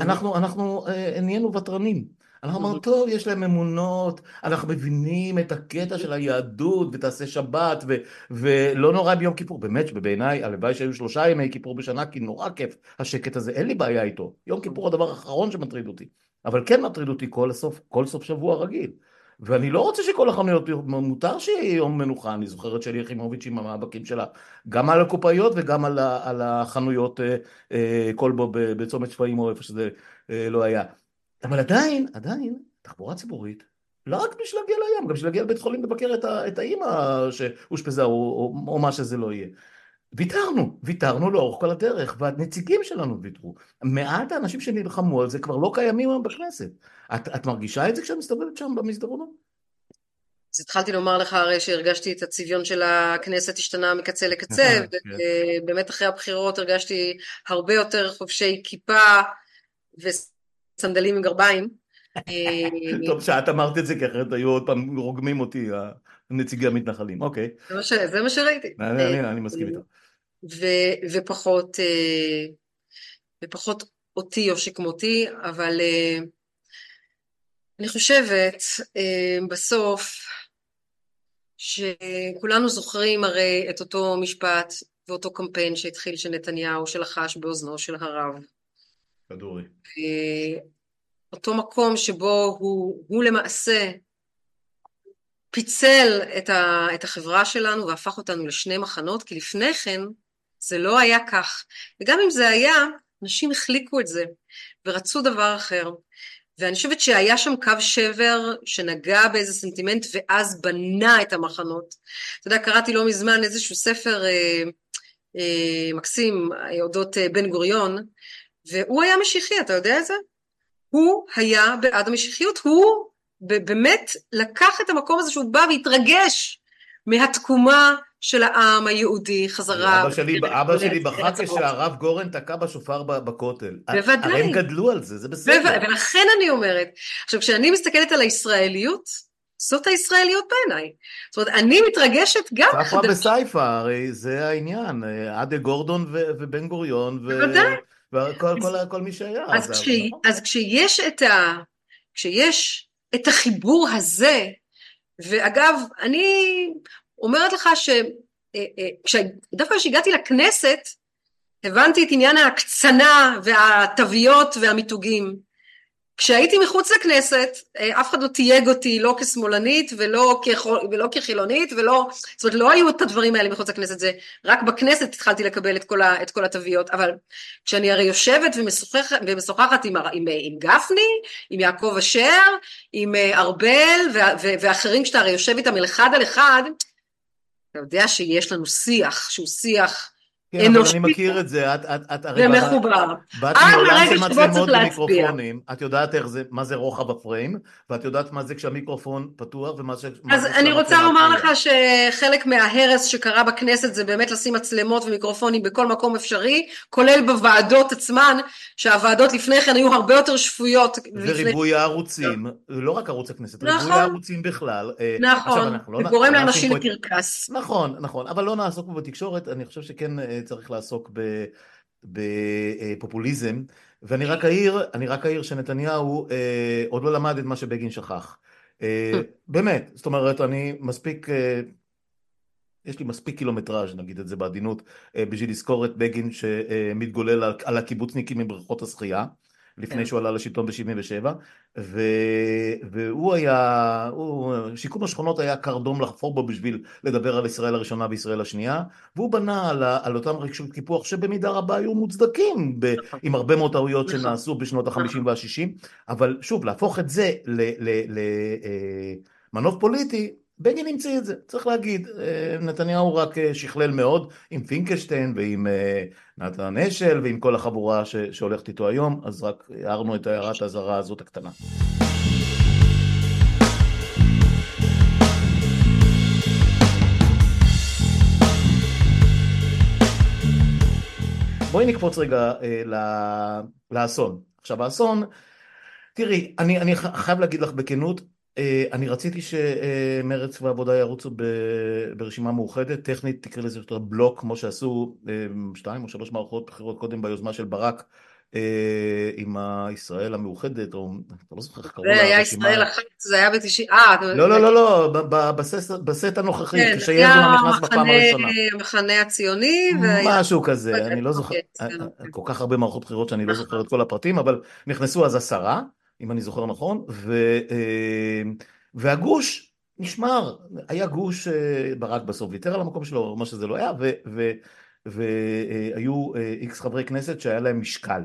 אנחנו, אנחנו נהיינו ותרנים. אנחנו טוב, יש להם אמונות, אנחנו מבינים את הקטע של היהדות, ותעשה שבת, ו- ולא נורא ביום כיפור. באמת שבעיניי, הלוואי שהיו שלושה ימי כיפור בשנה, כי נורא כיף השקט הזה, אין לי בעיה איתו. יום כיפור הדבר האחרון שמטריד אותי. אבל כן מטריד אותי כל סוף, כל סוף שבוע רגיל. ואני לא רוצה שכל החנויות, מותר שיהיה יום מנוחה, אני זוכר את שלי יחימוביץ' עם המאבקים שלה, גם על הקופאיות וגם על, על החנויות כלבו בצומת שפיים או איפה שזה לא היה. אבל עדיין, עדיין, תחבורה ציבורית, לא רק בשביל להגיע לים, גם בשביל להגיע לבית חולים לבקר את, את האימא שאושפזה או, או, או מה שזה לא יהיה. ויתרנו, ויתרנו לאורך כל הדרך, והנציגים שלנו ויתרו. מעט האנשים שנלחמו על זה כבר לא קיימים היום בכנסת. את, את מרגישה את זה כשאת מסתובבת שם במסדרונות? אז התחלתי לומר לך הרי שהרגשתי את הצביון של הכנסת השתנה מקצה לקצה, ובאמת אחרי הבחירות הרגשתי הרבה יותר חובשי כיפה וסנדלים עם גרביים. טוב שאת אמרת את זה, כי אחרת היו עוד פעם רוגמים אותי נציגי המתנחלים, אוקיי. זה מה שראיתי. אני מסכים איתך. ופחות, ופחות אותי או שכמותי, אבל אני חושבת בסוף שכולנו זוכרים הרי את אותו משפט ואותו קמפיין שהתחיל של נתניהו שלחש באוזנו של הרב. כדורי. אותו מקום שבו הוא, הוא למעשה פיצל את, ה, את החברה שלנו והפך אותנו לשני מחנות, כי לפני כן זה לא היה כך. וגם אם זה היה, אנשים החליקו את זה ורצו דבר אחר. ואני חושבת שהיה שם קו שבר שנגע באיזה סנטימנט ואז בנה את המחנות. אתה יודע, קראתי לא מזמן איזשהו ספר אה, אה, מקסים אודות אה, בן גוריון, והוא היה משיחי, אתה יודע את זה? הוא היה בעד המשיחיות, הוא באמת לקח את המקום הזה שהוא בא והתרגש מהתקומה של העם היהודי חזרה. אבא שלי, אבא שלי בכה כשהרב גורן תקע בשופר בכותל. בוודאי. הרי הם גדלו על זה, זה בסדר. ולכן אני אומרת, עכשיו כשאני מסתכלת על הישראליות, זאת הישראליות בעיניי. זאת אומרת, אני מתרגשת גם... ספרא וסייפא, הרי זה העניין, עדה גורדון ובן גוריון. בוודאי. וכל מי שהיה. אז, כש, נכון. אז כשיש את ה... כשיש את החיבור הזה, ואגב, אני אומרת לך ש... דווקא כשהגעתי לכנסת, הבנתי את עניין ההקצנה והתוויות והמיתוגים. כשהייתי מחוץ לכנסת, אף אחד לא תייג אותי לא כשמאלנית ולא, כחול, ולא כחילונית ולא, זאת אומרת לא היו את הדברים האלה מחוץ לכנסת, זה רק בכנסת התחלתי לקבל את כל, ה, את כל התוויות, אבל כשאני הרי יושבת ומשוחחת, ומשוחחת עם, עם, עם גפני, עם יעקב אשר, עם ארבל ואחרים, כשאתה הרי יושב איתם אחד על אחד, אתה יודע שיש לנו שיח שהוא שיח כן, אבל אני מכיר את זה, את, את, את הרי ומחובר. באת מעולם של מצלמות ומיקרופונים, את יודעת איך זה, מה זה רוחב הפריים, ואת יודעת מה זה כשהמיקרופון פתוח ומה זה... אז אני רוצה לומר לך שחלק מההרס שקרה בכנסת זה באמת לשים מצלמות ומיקרופונים בכל מקום אפשרי, כולל בוועדות עצמן, שהוועדות לפני כן היו הרבה יותר שפויות. וריבוי הערוצים, לא רק ערוץ הכנסת, ריבוי נכון. הערוצים בכלל. אה, נכון, לא זה גורם לאנשים לקרקס. נכון, נכון, אבל לא נעסוק בתקשורת, אני חושב שכן... צריך לעסוק בפופוליזם, ואני רק אעיר, אני רק אעיר שנתניהו אה, עוד לא למד את מה שבגין שכח. אה, באמת, זאת אומרת, אני מספיק, אה, יש לי מספיק קילומטראז', נגיד את זה בעדינות, אה, בשביל לזכור את בגין שמתגולל על, על הקיבוצניקים מבריכות השחייה. לפני כן. שהוא עלה לשלטון ב-77, והוא היה, הוא, שיקום השכונות היה קרדום לחפור בו בשביל לדבר על ישראל הראשונה וישראל השנייה, והוא בנה על, על אותם רגשות קיפוח שבמידה רבה היו מוצדקים, ב, נכון. עם הרבה מאוד טעויות נכון. שנעשו בשנות ה-50 נכון. וה-60, אבל שוב, להפוך את זה למנוף אה, פוליטי, בגין המציא את זה, צריך להגיד, אה, נתניהו רק אה, שכלל מאוד עם פינקלשטיין ועם אה, נתן אשל ועם כל החבורה ש- שהולכת איתו היום, אז רק הערנו את הערת האזהרה הזאת הקטנה. בואי נקפוץ רגע לאסון. עכשיו האסון, תראי, אני, אני חייב להגיד לך בכנות, אה, אני רציתי שמרץ ועבודה ירוצו ברשימה מאוחדת, טכנית תקרא לזה יותר בלוק, כמו שעשו אה, שתיים או שלוש מערכות בחירות קודם ביוזמה של ברק אה, עם ישראל המאוחדת, או אתה לא זוכר איך קראו לה. זה היה ישראל אחת, זה היה בתשעים, אה, לא, לא, לא, לא, בסט הנוכחי, כן, כשיזמן נכנס בפעם הראשונה. המחנה הציוני, משהו כזה, אני לא זוכר, אוקיי, כל כך הרבה מערכות בחירות שאני לא זוכר את כל הפרטים, אבל נכנסו אז עשרה, אם אני זוכר נכון, והגוש נשמר, היה גוש ברק בסוף ויתר על המקום שלו, מה שזה לא היה, והיו איקס חברי כנסת שהיה להם משקל.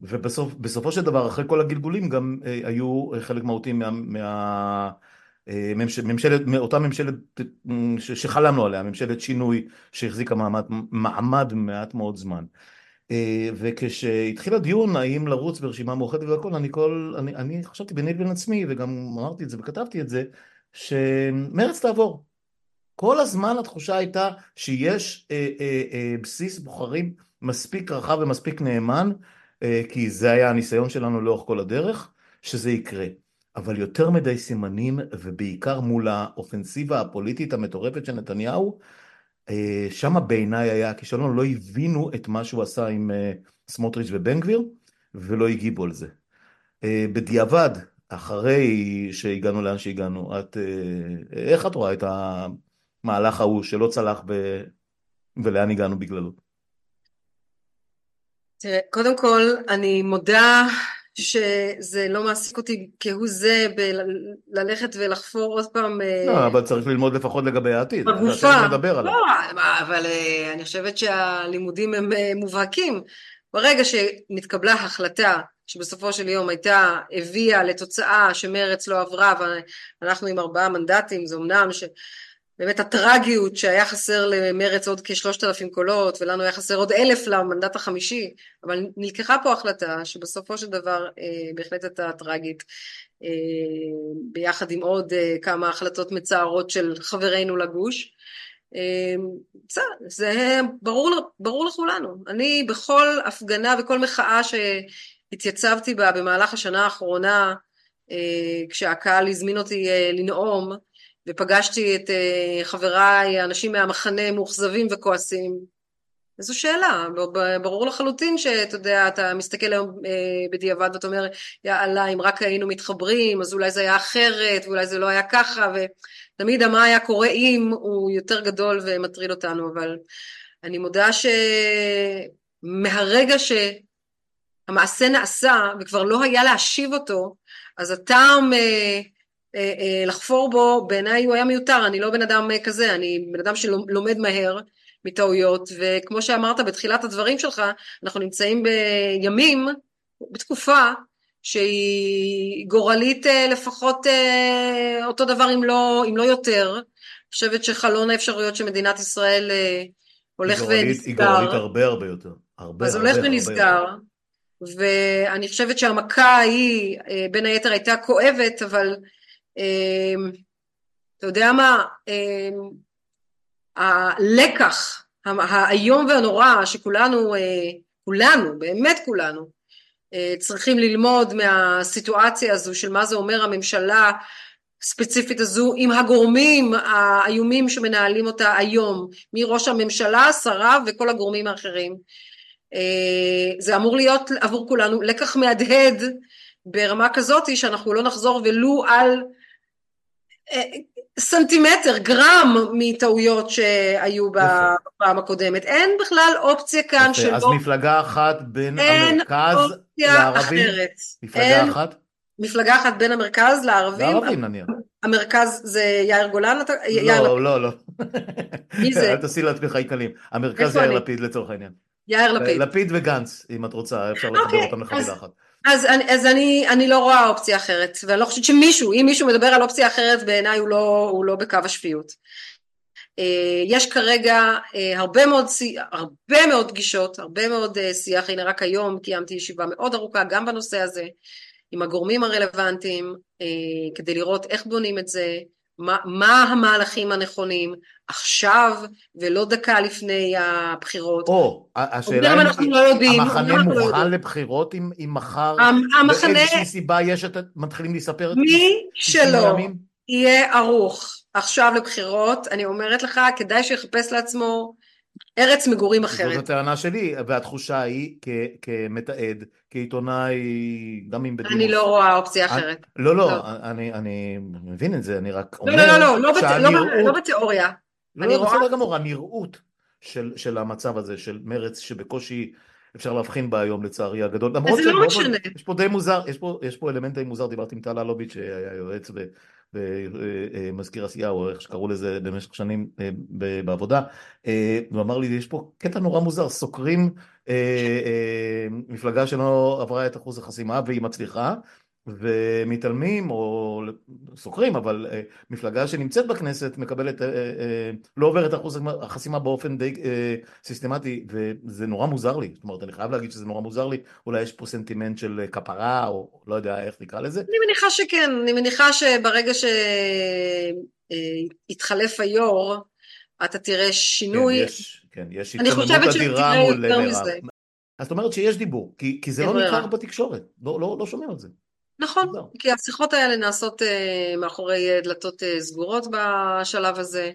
ובסופו של דבר, אחרי כל הגלגולים, גם היו חלק מהותי מה... מה ממשלת, מאותה ממשלת שחלמנו עליה, ממשלת שינוי שהחזיקה מעמד, מעמד מעט מאוד זמן. וכשהתחיל הדיון האם לרוץ ברשימה מאוחדת והכל, אני כל, אני, אני חשבתי ביני לבין עצמי, וגם אמרתי את זה וכתבתי את זה, שמרץ תעבור. כל הזמן התחושה הייתה שיש אה, אה, אה, בסיס בוחרים מספיק רחב ומספיק נאמן, אה, כי זה היה הניסיון שלנו לאורך כל הדרך, שזה יקרה. אבל יותר מדי סימנים, ובעיקר מול האופנסיבה הפוליטית המטורפת של נתניהו, אה, שם בעיניי היה הכישלון, לא הבינו את מה שהוא עשה עם אה, סמוטריץ' ובן גביר, ולא הגיבו על זה. אה, בדיעבד, אחרי שהגענו לאן שהגענו, את, איך את רואה את המהלך ההוא שלא צלח ב... ולאן הגענו בגללו? תראה, קודם כל, אני מודה שזה לא מעסיק אותי כהוא זה בללכת ולחפור עוד פעם... לא, אבל צריך ללמוד לפחות לגבי העתיד. בגופה. לא, אבל אני חושבת שהלימודים הם מובהקים. ברגע שנתקבלה החלטה שבסופו של יום הייתה, הביאה לתוצאה שמרץ לא עברה ואנחנו עם ארבעה מנדטים, זה אמנם ש... באמת הטרגיות שהיה חסר למרץ עוד כשלושת אלפים קולות ולנו היה חסר עוד אלף למנדט החמישי אבל נלקחה פה החלטה שבסופו של דבר אה, בהחלט הייתה טרגית אה, ביחד עם עוד אה, כמה החלטות מצערות של חברינו לגוש. אה, בסדר, זה ברור, ברור לכולנו. אני בכל הפגנה וכל מחאה שהתייצבתי בה במהלך השנה האחרונה אה, כשהקהל הזמין אותי אה, לנאום ופגשתי את uh, חבריי, אנשים מהמחנה מאוכזבים וכועסים. זו שאלה, ברור לחלוטין שאתה יודע, אתה מסתכל היום uh, בדיעבד ואתה אומר, יאללה, אם רק היינו מתחברים, אז אולי זה היה אחרת, ואולי זה לא היה ככה, ותמיד מה היה קורה אם הוא יותר גדול ומטריד אותנו, אבל אני מודה שמהרגע שהמעשה נעשה וכבר לא היה להשיב אותו, אז הטעם אה, אה, לחפור בו בעיניי הוא היה מיותר, אני לא בן אדם אה, כזה, אני בן אדם שלומד מהר מטעויות, וכמו שאמרת בתחילת הדברים שלך, אנחנו נמצאים בימים, בתקופה שהיא גורלית לפחות אותו דבר אם לא, אם לא יותר. אני חושבת שחלון האפשרויות של מדינת ישראל הולך גורלית, ונסגר. היא גורלית הרבה הרבה יותר. הרבה, אז הרבה, הולך ונסגר. ואני חושבת שהמכה ההיא בין היתר הייתה כואבת, אבל אתה יודע מה, אמ, הלקח האיום והנורא שכולנו, אה, כולנו, באמת כולנו, אה, צריכים ללמוד מהסיטואציה הזו של מה זה אומר הממשלה הספציפית הזו עם הגורמים האיומים שמנהלים אותה היום, מראש הממשלה, שריו וכל הגורמים האחרים. אה, זה אמור להיות עבור כולנו לקח מהדהד ברמה כזאת שאנחנו לא נחזור ולו על סנטימטר, גרם מטעויות שהיו בפעם הקודמת. אין בכלל אופציה כאן שלא... אז מפלגה אחת בין המרכז לערבים? אין אופציה אחרת. מפלגה אחת? מפלגה אחת בין המרכז לערבים. לערבים נניח. המרכז זה יאיר גולן? לא, לא, לא. מי זה? אל תעשי לעצמך עיקלים. המרכז יאיר לפיד לצורך העניין. יאיר לפיד. לפיד וגנץ, אם את רוצה, אפשר לחבר אוקיי, אותם לחבילה אחת. אז, אז אני, אני לא רואה אופציה אחרת, ואני לא חושבת שמישהו, אם מישהו מדבר על אופציה אחרת, בעיניי הוא לא, הוא לא בקו השפיות. אה, יש כרגע אה, הרבה מאוד, הרבה מאוד פגישות, הרבה מאוד אה, שיח, הנה רק היום קיימתי ישיבה מאוד ארוכה גם בנושא הזה, עם הגורמים הרלוונטיים, כדי לראות איך בונים את זה, מה, מה המהלכים הנכונים עכשיו ולא דקה לפני הבחירות. או, השאלה אם לא יודעים, המחנה לא מוכן לא לבחירות אם, אם מחר המחנה... באיזושהי סיבה יש את, מתחילים לספר את מי שלא יהיה ערוך עכשיו לבחירות, אני אומרת לך, כדאי שיחפש לעצמו ארץ מגורים אחרת. זאת הטענה שלי, והתחושה היא כמתעד, כעיתונאי, גם אם בדימוס. אני לא רואה אופציה אחרת. לא, לא, אני מבין את זה, אני רק אומר לא, לא, לא, לא בתיאוריה. לא, בסדר גמור, הנראות של המצב הזה, של מרץ שבקושי אפשר להבחין בה היום לצערי הגדול. אז זה לא משנה. יש פה די מוזר, יש פה אלמנט די מוזר, דיברתי עם טל אלוביץ' שהיה יועץ ומזכיר עשייה, או איך שקראו לזה במשך שנים אה, בעבודה, אה, הוא אמר לי, יש פה קטע נורא מוזר, סוקרים אה, מפלגה שלא עברה את אחוז החסימה והיא מצליחה, ומתעלמים או סוקרים, אבל מפלגה שנמצאת בכנסת מקבלת, לא עוברת אחוז החסימה באופן די סיסטמטי, וזה נורא מוזר לי, זאת אומרת, אני חייב להגיד שזה נורא מוזר לי, אולי יש פה סנטימנט של כפרה, או לא יודע איך נקרא לזה. אני מניחה שכן, אני מניחה שברגע שיתחלף היו"ר, אתה תראה שינוי. כן, יש, כן, יש התקדמות אדירה מול מירב. אז זאת אומרת שיש דיבור, כי, כי זה לא ניכר בתקשורת, לא, לא, לא שומע על זה. נכון, לא. כי השיחות האלה נעשות uh, מאחורי דלתות uh, סגורות בשלב הזה,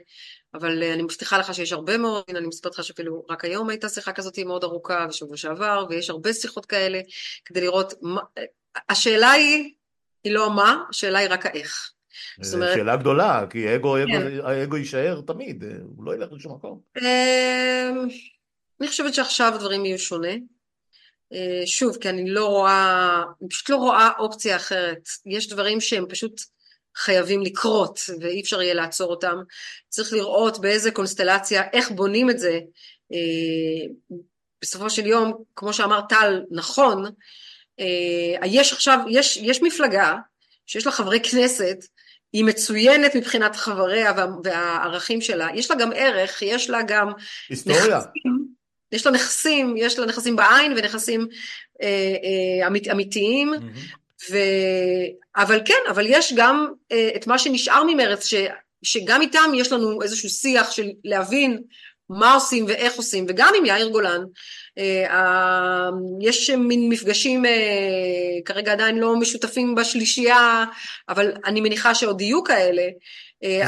אבל uh, אני מבטיחה לך שיש הרבה מאוד, הנה אני מספרת לך שאפילו רק היום הייתה שיחה כזאת מאוד ארוכה, בשבוע שעבר, ויש הרבה שיחות כאלה, כדי לראות, מה, השאלה היא, היא לא מה, השאלה היא רק האיך. זאת אומרת... שאלה גדולה, כי האגו, כן. האגו יישאר תמיד, הוא לא ילך לשום מקום. אני חושבת שעכשיו הדברים יהיו שונה. אה, שוב, כי אני לא רואה, אני פשוט לא רואה אופציה אחרת. יש דברים שהם פשוט חייבים לקרות ואי אפשר יהיה לעצור אותם. צריך לראות באיזה קונסטלציה, איך בונים את זה. אה, בסופו של יום, כמו שאמר טל, נכון, אה, יש עכשיו, יש, יש מפלגה שיש לה חברי כנסת, היא מצוינת מבחינת חבריה והערכים שלה, יש לה גם ערך, יש לה גם... היסטוריה. נכסים, יש לה נכסים, יש לה נכסים בעין ונכסים אה, אה, אמית, אמיתיים, mm-hmm. ו... אבל כן, אבל יש גם אה, את מה שנשאר ממרץ, ש... שגם איתם יש לנו איזשהו שיח של להבין מה עושים ואיך עושים, וגם עם יאיר גולן, אה, יש מין מפגשים אה, כרגע עדיין לא משותפים בשלישייה, אבל אני מניחה שעוד יהיו כאלה, אה,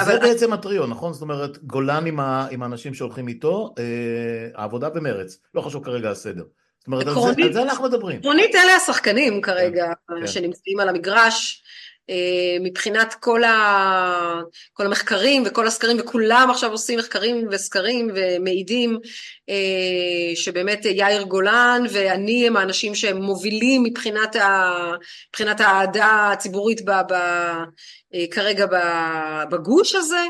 זה בעצם הטריו, נכון? זאת אומרת, גולן עם, האנשים שהולכים איתו, אה, העבודה ומרץ, לא חשוב כרגע הסדר. זאת אומרת, עקרונית, על, זה, על זה אנחנו מדברים. עקרונית אלה השחקנים כרגע, כן, כן. שנמצאים על המגרש. אה, מבחינת כל, ה, כל המחקרים וכל הסקרים, וכולם עכשיו עושים מחקרים וסקרים ומעידים אה, שבאמת יאיר גולן ואני הם האנשים שהם מובילים מבחינת, ה, מבחינת האהדה הציבורית ב, ב, אה, כרגע בגוש הזה,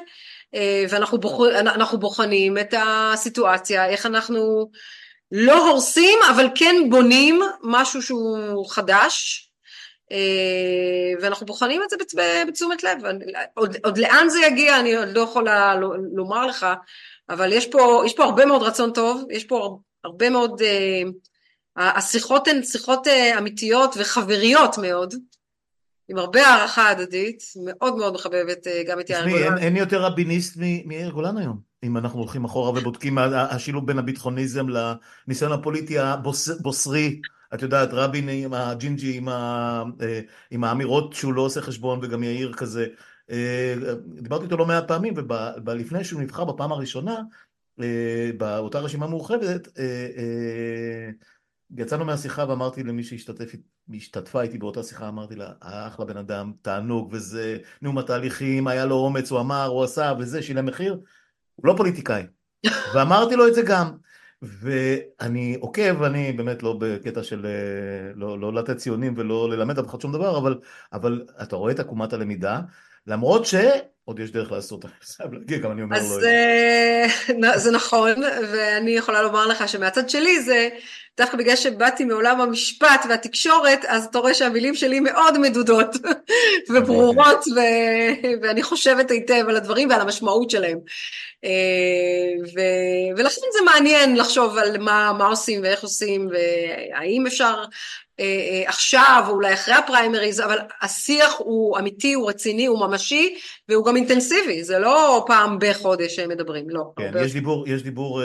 ואנחנו בוח, בוחנים את הסיטואציה, איך אנחנו לא הורסים, אבל כן בונים משהו שהוא חדש, אה, ואנחנו בוחנים את זה בתשומת לב. עוד, עוד לאן זה יגיע אני עוד לא יכולה לומר לך, אבל יש פה, יש פה הרבה מאוד רצון טוב, יש פה הרבה מאוד, אה, השיחות הן שיחות אה, אמיתיות וחבריות מאוד, עם הרבה הערכה הדדית, מאוד מאוד מחבבת גם את יאיר גולן. אין, אין יותר רביניסט מיאיר גולן היום, אם אנחנו הולכים אחורה ובודקים השילוב בין הביטחוניזם לניסיון הפוליטי הבוסרי. את יודעת, רבין עם הג'ינג'י, עם, ה, אה, עם האמירות שהוא לא עושה חשבון וגם יאיר כזה. אה, דיברתי איתו לא מעט פעמים, ולפני שהוא נבחר בפעם הראשונה, אה, באותה רשימה מאוחדת, יצאנו מהשיחה ואמרתי למי שהשתתפה איתי באותה שיחה, אמרתי לה, אחלה בן אדם, תענוג וזה, נאום התהליכים, היה לו אומץ, הוא אמר, הוא עשה וזה, שילם מחיר, הוא לא פוליטיקאי. ואמרתי לו את זה גם. ואני עוקב, אני באמת לא בקטע של אה, לא, לא לתת ציונים ולא ללמד אף אחד שום דבר, אבל, אבל אתה רואה את עקומת הלמידה, למרות שעוד יש דרך לעשות, אני חייב להגיע, גם אני אומר אז לא. אז אה, זה נכון, ואני יכולה לומר לך שמהצד שלי זה דווקא בגלל שבאתי מעולם המשפט והתקשורת, אז אתה רואה שהמילים שלי מאוד מדודות וברורות, ו- ואני חושבת היטב על הדברים ועל המשמעות שלהם. אה, ו- ולכן זה מעניין לחשוב על מה, מה עושים ואיך עושים, והאם אפשר אה, עכשיו או אולי אחרי הפריימריז, אבל השיח הוא אמיתי, הוא רציני, הוא ממשי, והוא גם אינטנסיבי, זה לא פעם בחודש שהם מדברים, לא. כן, יש דיבור, יש דיבור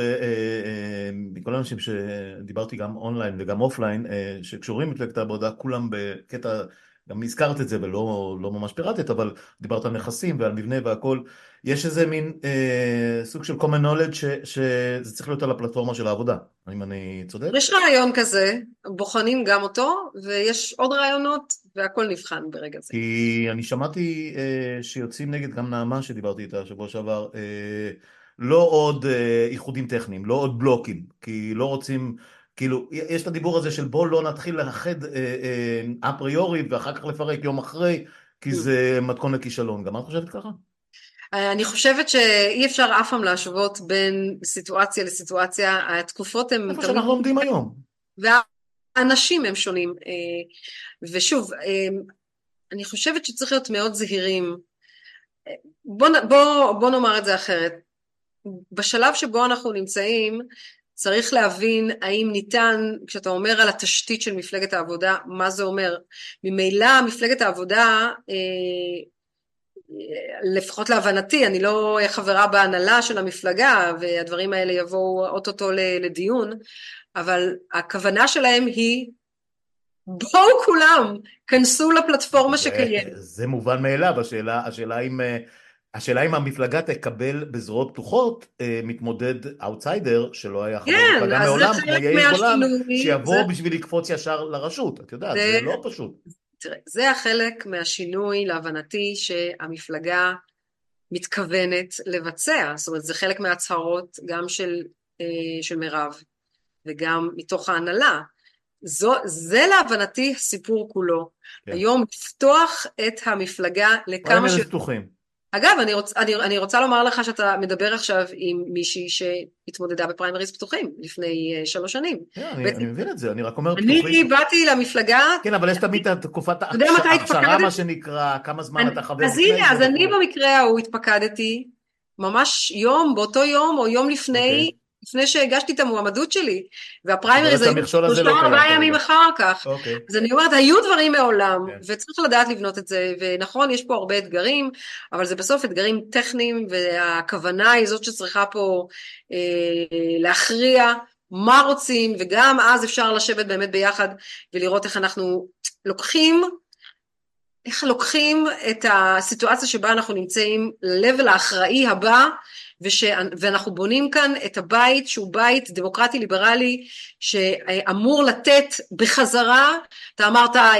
מכל האנשים שדיברתי גם אונליין וגם offline, שקשורים למפלגת העבודה, כולם בקטע גם הזכרת את זה ולא לא ממש פירטת, אבל דיברת על נכסים ועל מבנה והכל. יש איזה מין אה, סוג של common knowledge ש, שזה צריך להיות על הפלטפורמה של העבודה, האם אני צודק? יש רעיון כזה, בוחנים גם אותו, ויש עוד רעיונות, והכל נבחן ברגע זה. כי אני שמעתי אה, שיוצאים נגד גם נעמה שדיברתי איתה שבוע שעבר, אה, לא עוד אה, איחודים טכניים, לא עוד בלוקים, כי לא רוצים... כאילו, יש את הדיבור הזה של בוא לא נתחיל לאחד אפריורי ואחר כך לפרק יום אחרי, כי Mm. זה מתכון לכישלון. גם את חושבת ככה? אני חושבת שאי אפשר אף פעם להשוות בין סיטואציה לסיטואציה, התקופות הן איפה שאנחנו עומדים היום. והאנשים הם שונים. אה, ושוב, אה, אני חושבת שצריך להיות מאוד זהירים. בוא, בוא, בוא נאמר את זה אחרת. בשלב שבו אנחנו נמצאים, צריך להבין האם ניתן, כשאתה אומר על התשתית של מפלגת העבודה, מה זה אומר. ממילא מפלגת העבודה, אה, לפחות להבנתי, אני לא חברה בהנהלה של המפלגה, והדברים האלה יבואו אוטוטו לדיון, אבל הכוונה שלהם היא, בואו כולם, כנסו לפלטפורמה שקיימת. זה- מובן מאליו, השאלה, השאלה אם... השאלה אם המפלגה תקבל בזרועות פתוחות אה, מתמודד אאוטסיידר שלא היה חבר כן, מפלגה מעולם, כמו יאיר גולן, שיבוא זה- בשביל לקפוץ ישר לרשות, את יודעת, זה- זה לא פשוט. תראה, זה החלק מהשינוי, להבנתי, שהמפלגה מתכוונת לבצע. זאת אומרת, זה חלק מההצהרות גם של, אה, של מירב וגם מתוך ההנהלה. זו, זה להבנתי הסיפור כולו. כן. היום לפתוח את המפלגה לכמה פריימריז ש... פתוחים. אגב, אני, רוצ, אני, אני רוצה לומר לך שאתה מדבר עכשיו עם מישהי שהתמודדה בפריימריז פתוחים לפני אה, שלוש שנים. כן, אני, בעצם- אני מבין את זה, אני רק אומר אני פתוחים. באתי למפלגה כן, אבל יש תמיד את תקופת ההכשרה? מה שנקרא, כמה זמן אני- אתה חבר אז הנה, אז אני. במקרה ההוא התפקדתי, ממש יום, באותו יום או יום לפני, אוקיי. לפני שהגשתי את המועמדות שלי, והפריימריז היו שלושה לא ארבעה. ימים אחר כך. אוקיי. אז אני אומרת, היו דברים מעולם, כן. וצריך לדעת לבנות את זה, ונכון, יש פה הרבה אתגרים, אבל זה בסוף אתגרים טכניים, והכוונה היא זאת שצריכה פה אה, להכריע מה רוצים, וגם אז אפשר לשבת באמת ביחד ולראות איך אנחנו לוקחים איך לוקחים את הסיטואציה שבה אנחנו נמצאים ל-level האחראי הבא, וש... ואנחנו בונים כאן את הבית שהוא בית דמוקרטי ליברלי שאמור לתת בחזרה, אתה אמרת אה,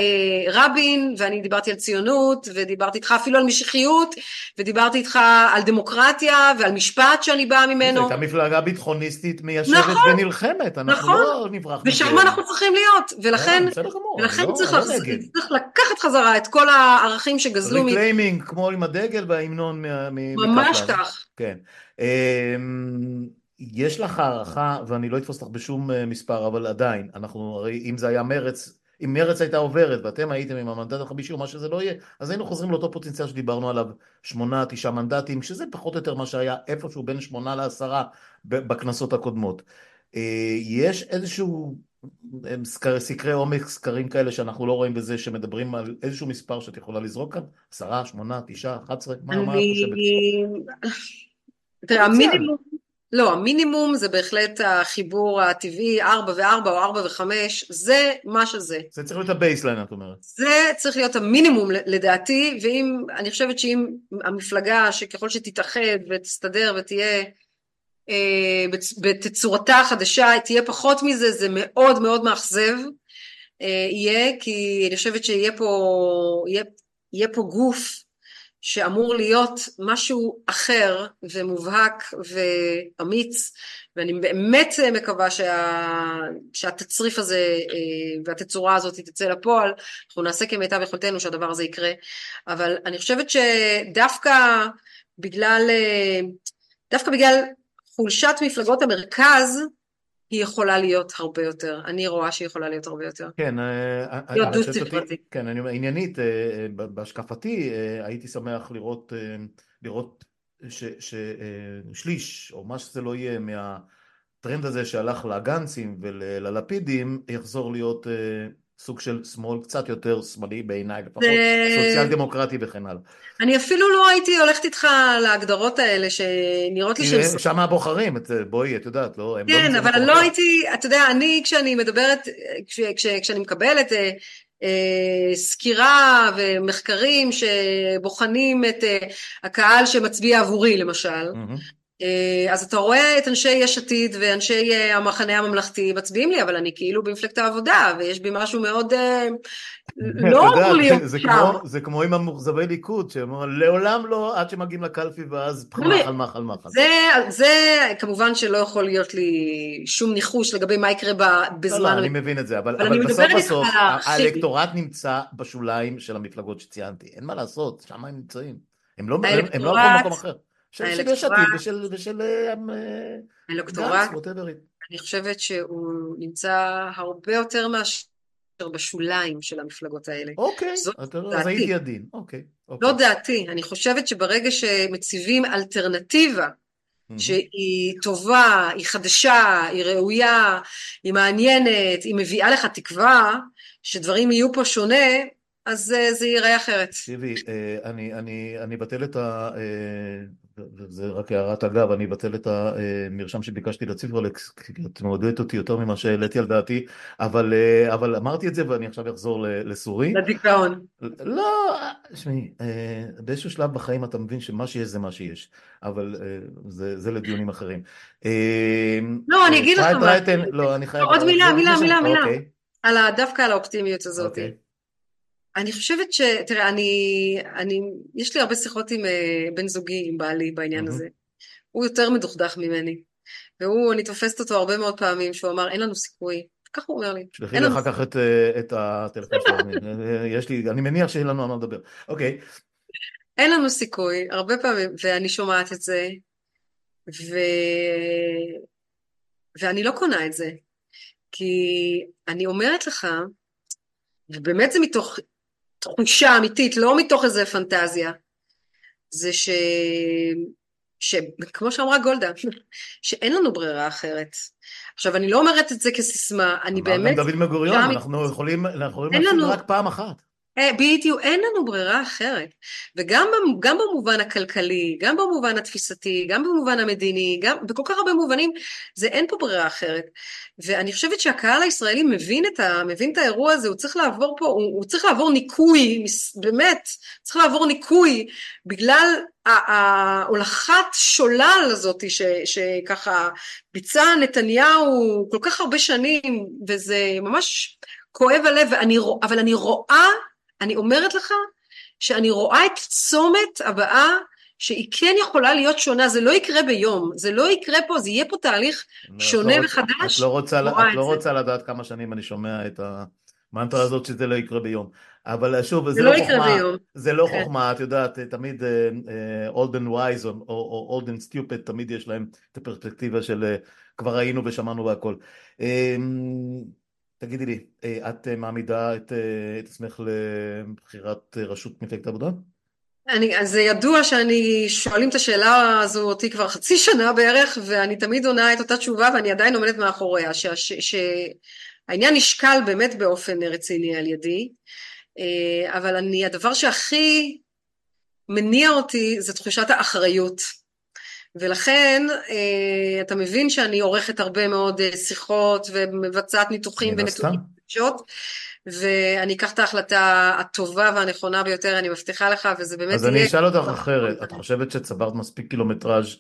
רבין ואני דיברתי על ציונות ודיברתי איתך אפילו על משיחיות ודיברתי איתך על דמוקרטיה ועל משפט שאני באה זו ממנו הייתה מפלגה ביטחוניסטית מיישבת נכון, ונלחמת, אנחנו נכון. לא נברח ושם מזה. אנחנו צריכים להיות ולכן, כן, גמור, אני ולכן לא- צריך, לחז... לא נגד. צריך לקחת חזרה את כל הערכים שגזלו מ... ריקליימינג כמו עם הדגל וההמנון מ- ממש מקפלן. כך. כן. אמ, יש לך הערכה, ואני לא אתפוס אותך בשום אה, מספר, אבל עדיין, אנחנו הרי אם זה היה מרץ, אם מרץ הייתה עוברת ואתם הייתם עם המנדט החמישי או מה שזה לא יהיה, אז היינו חוזרים לאותו פוטנציאל שדיברנו עליו, שמונה, תשעה מנדטים, שזה פחות או יותר מה שהיה איפשהו בין שמונה לעשרה בכנסות הקודמות. אה, יש איזשהו אה, סקר- סקרי עומק, סקרים כאלה שאנחנו לא רואים בזה, שמדברים על איזשהו מספר שאת יכולה לזרוק כאן? עשרה, שמונה, תשעה, אחת עשרה? מה את חושבת? תראה, המינימום, לא, המינימום זה בהחלט החיבור הטבעי, ארבע וארבע או ארבע וחמש, זה מה שזה. זה צריך להיות ה baseline, את אומרת. זה צריך להיות המינימום לדעתי, ואם, אני חושבת שאם המפלגה, שככל שתתאחד ותסתדר ותהיה אה, בתצורתה החדשה, תהיה פחות מזה, זה מאוד מאוד מאכזב אה, יהיה, כי אני חושבת שיהיה פה, יהיה, יהיה פה גוף שאמור להיות משהו אחר ומובהק ואמיץ, ואני באמת מקווה שה, שהתצריף הזה אה, והתצורה הזאת תצא לפועל, אנחנו נעשה כמיטב יכולתנו שהדבר הזה יקרה, אבל אני חושבת שדווקא בגלל, אה, דווקא בגלל חולשת מפלגות המרכז, היא יכולה להיות הרבה יותר, אני רואה שהיא יכולה להיות הרבה יותר. כן, אה, להיות אה, דו את שואלת אותי- ספרתי. כן, אני אומר, עניינית, אה, אה, בהשקפתי, אה, הייתי שמח לראות, אה, לראות ששליש, או מה שזה לא יהיה, מהטרנד הזה שהלך לגנצים וללפידים, יחזור להיות אה, סוג של שמאל קצת יותר שמאלי בעיניי, לפחות זה- סוציאל דמוקרטי וכן הלאה. אני אפילו לא הייתי הולכת איתך להגדרות האלה שנראות לי. כי שם הבוחרים, את- בואי, את יודעת, לא, לא כן, נמצאים אבל במקום לא. הייתי, אתה יודע, אני כשאני מדברת, כש, כש, כשאני מקבלת אה, אה, סקירה ומחקרים שבוחנים את אה, הקהל שמצביע עבורי למשל. אה, אז אתה רואה את אנשי יש עתיד ואנשי אה, המחנה הממלכתי מצביעים לי, אבל אני כאילו במפלגת העבודה, ויש בי משהו מאוד אה, לא אמור להיות שם. זה כמו עם המאוכזבי ליכוד, שאומרים לעולם לא עד שמגיעים לקלפי ואז מחל מחל מחל. זה כמובן שלא יכול להיות לי שום ניחוש לגבי מה יקרה בזמן. לא, לא, אני מבין את זה, אבל בסוף בסוף האלקטורט נמצא בשוליים של המפלגות שציינתי, אין מה לעשות, שם הם נמצאים. הם לא הלכו למקום אחר. של יש עתיד ושל, ושל האלקטורט, אני חושבת שהוא נמצא הרבה יותר מאשר בשוליים של המפלגות האלה. אוקיי, אז הייתי עדין, אוקיי. לא דעתי, אני חושבת שברגע שמציבים אלטרנטיבה שהיא טובה, היא חדשה, היא ראויה, היא מעניינת, היא מביאה לך תקווה שדברים יהיו פה שונה, אז זה ייראה אחרת. תקשיבי, אני אבטל את ה... וזה רק הערת אגב, אני אבטל את המרשם שביקשתי לציפרלקס, כי את מעודדת אותי יותר ממה שהעליתי על דעתי, אבל, אבל אמרתי את זה ואני עכשיו אחזור לסורי. לדיכאון. לא, שמעי, באיזשהו שלב בחיים אתה מבין שמה שיש זה מה שיש, אבל זה, זה לדיונים אחרים. לא, אני אגיד לך מה. לא, אני חייב... עוד מילה, מילה, מילה, מילה. על דווקא על האופטימיות הזאת. אני חושבת ש... תראה, אני... אני... יש לי הרבה שיחות עם uh, בן זוגי, עם בעלי, בעניין mm-hmm. הזה. הוא יותר מדוכדך ממני. והוא, אני תופסת אותו הרבה מאוד פעמים, שהוא אמר, אין לנו סיכוי. ככה הוא אומר לי. שלחי לי אחר כך את, אה, את הטלפון שלו, יש לי, אני מניח שאין לנו על מה לדבר. אוקיי. אין לנו סיכוי, הרבה פעמים, ואני שומעת את זה, ו... ואני לא קונה את זה. כי אני אומרת לך, ובאמת זה מתוך תחושה אמיתית, לא מתוך איזה פנטזיה, זה ש... שכמו שאמרה גולדה, שאין לנו ברירה אחרת. עכשיו, אני לא אומרת את זה כסיסמה, אני באמת... אמר גם דוד בן אנחנו יכולים להפסיד לנו... רק פעם אחת. אה, בדיוק, אין לנו ברירה אחרת. וגם גם במובן הכלכלי, גם במובן התפיסתי, גם במובן המדיני, גם בכל כך הרבה מובנים, זה אין פה ברירה אחרת. ואני חושבת שהקהל הישראלי מבין את, ה, מבין את האירוע הזה, הוא צריך לעבור פה, הוא, הוא צריך לעבור ניקוי, באמת, צריך לעבור ניקוי, בגלל ההולכת שולל הזאת ש, שככה ביצע נתניהו כל כך הרבה שנים, וזה ממש כואב הלב, ואני, אבל אני רואה אני אומרת לך שאני רואה את צומת הבאה שהיא כן יכולה להיות שונה, זה לא יקרה ביום, זה לא יקרה פה, זה יהיה פה תהליך לא, שונה לא וחדש. את לא רוצה, את לא רוצה לדעת כמה שנים אני שומע את המנטרה הזאת שזה לא יקרה ביום. אבל שוב, זה, זה לא, לא חוכמה. זה לא כן. חוכמה, את יודעת, תמיד old and wise או, או old and stupid, תמיד יש להם את הפרספקטיבה של uh, כבר ראינו ושמענו והכל. Uh, תגידי לי, אה, את אה, מעמידה את, אה, את עצמך לבחירת ראשות מפלגת העבודה? אני, אז זה ידוע שאני, שואלים את השאלה הזו אותי כבר חצי שנה בערך, ואני תמיד עונה את אותה תשובה ואני עדיין עומדת מאחוריה, שהעניין נשקל באמת באופן רציני על ידי, אבל אני, הדבר שהכי מניע אותי זה תחושת האחריות. ולכן אה, אתה מבין שאני עורכת הרבה מאוד אה, שיחות ומבצעת ניתוחים ונתונים פגישות, ואני אקח את ההחלטה הטובה והנכונה ביותר, אני מבטיחה לך, וזה באמת אז אני אשאל אותך אחרת, את חושבת שצברת מספיק קילומטראז'